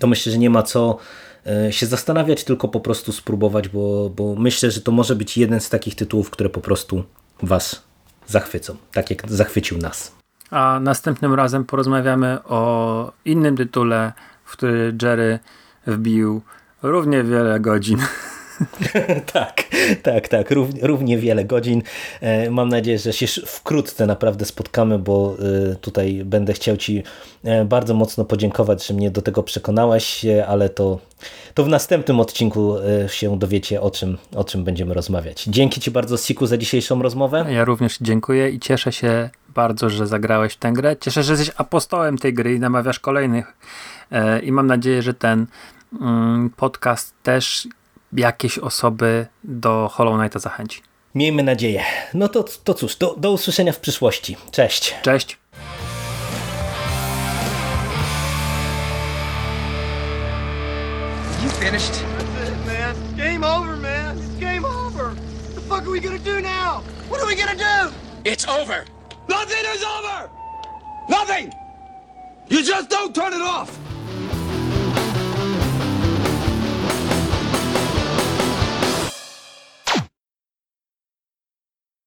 to myślę, że nie ma co e, się zastanawiać, tylko po prostu spróbować, bo, bo myślę, że to może być jeden z takich tytułów, które po prostu Was zachwycą, tak jak zachwycił nas. A następnym razem porozmawiamy o innym tytule, w który Jerry wbił równie wiele godzin. (laughs) (laughs) tak, tak, tak, równie, równie wiele godzin. E, mam nadzieję, że się wkrótce naprawdę spotkamy, bo e, tutaj będę chciał Ci e, bardzo mocno podziękować, że mnie do tego przekonałeś, ale to, to w następnym odcinku się dowiecie, o czym, o czym będziemy rozmawiać. Dzięki Ci bardzo, Siku, za dzisiejszą rozmowę. Ja również dziękuję i cieszę się bardzo, że zagrałeś w tę grę. Cieszę się, że jesteś apostołem tej gry i namawiasz kolejnych. I mam nadzieję, że ten mm, podcast też jakieś osoby do Hollow Knighta zachęci. Miejmy nadzieję. No to, to cóż, do, do usłyszenia w przyszłości. Cześć. Cześć. You finished? That's it, man. Game over, man. It's game over. What the fuck are we gonna do now? What are we gonna do? It's over. Nothing is over! Nothing! You just don't turn it off!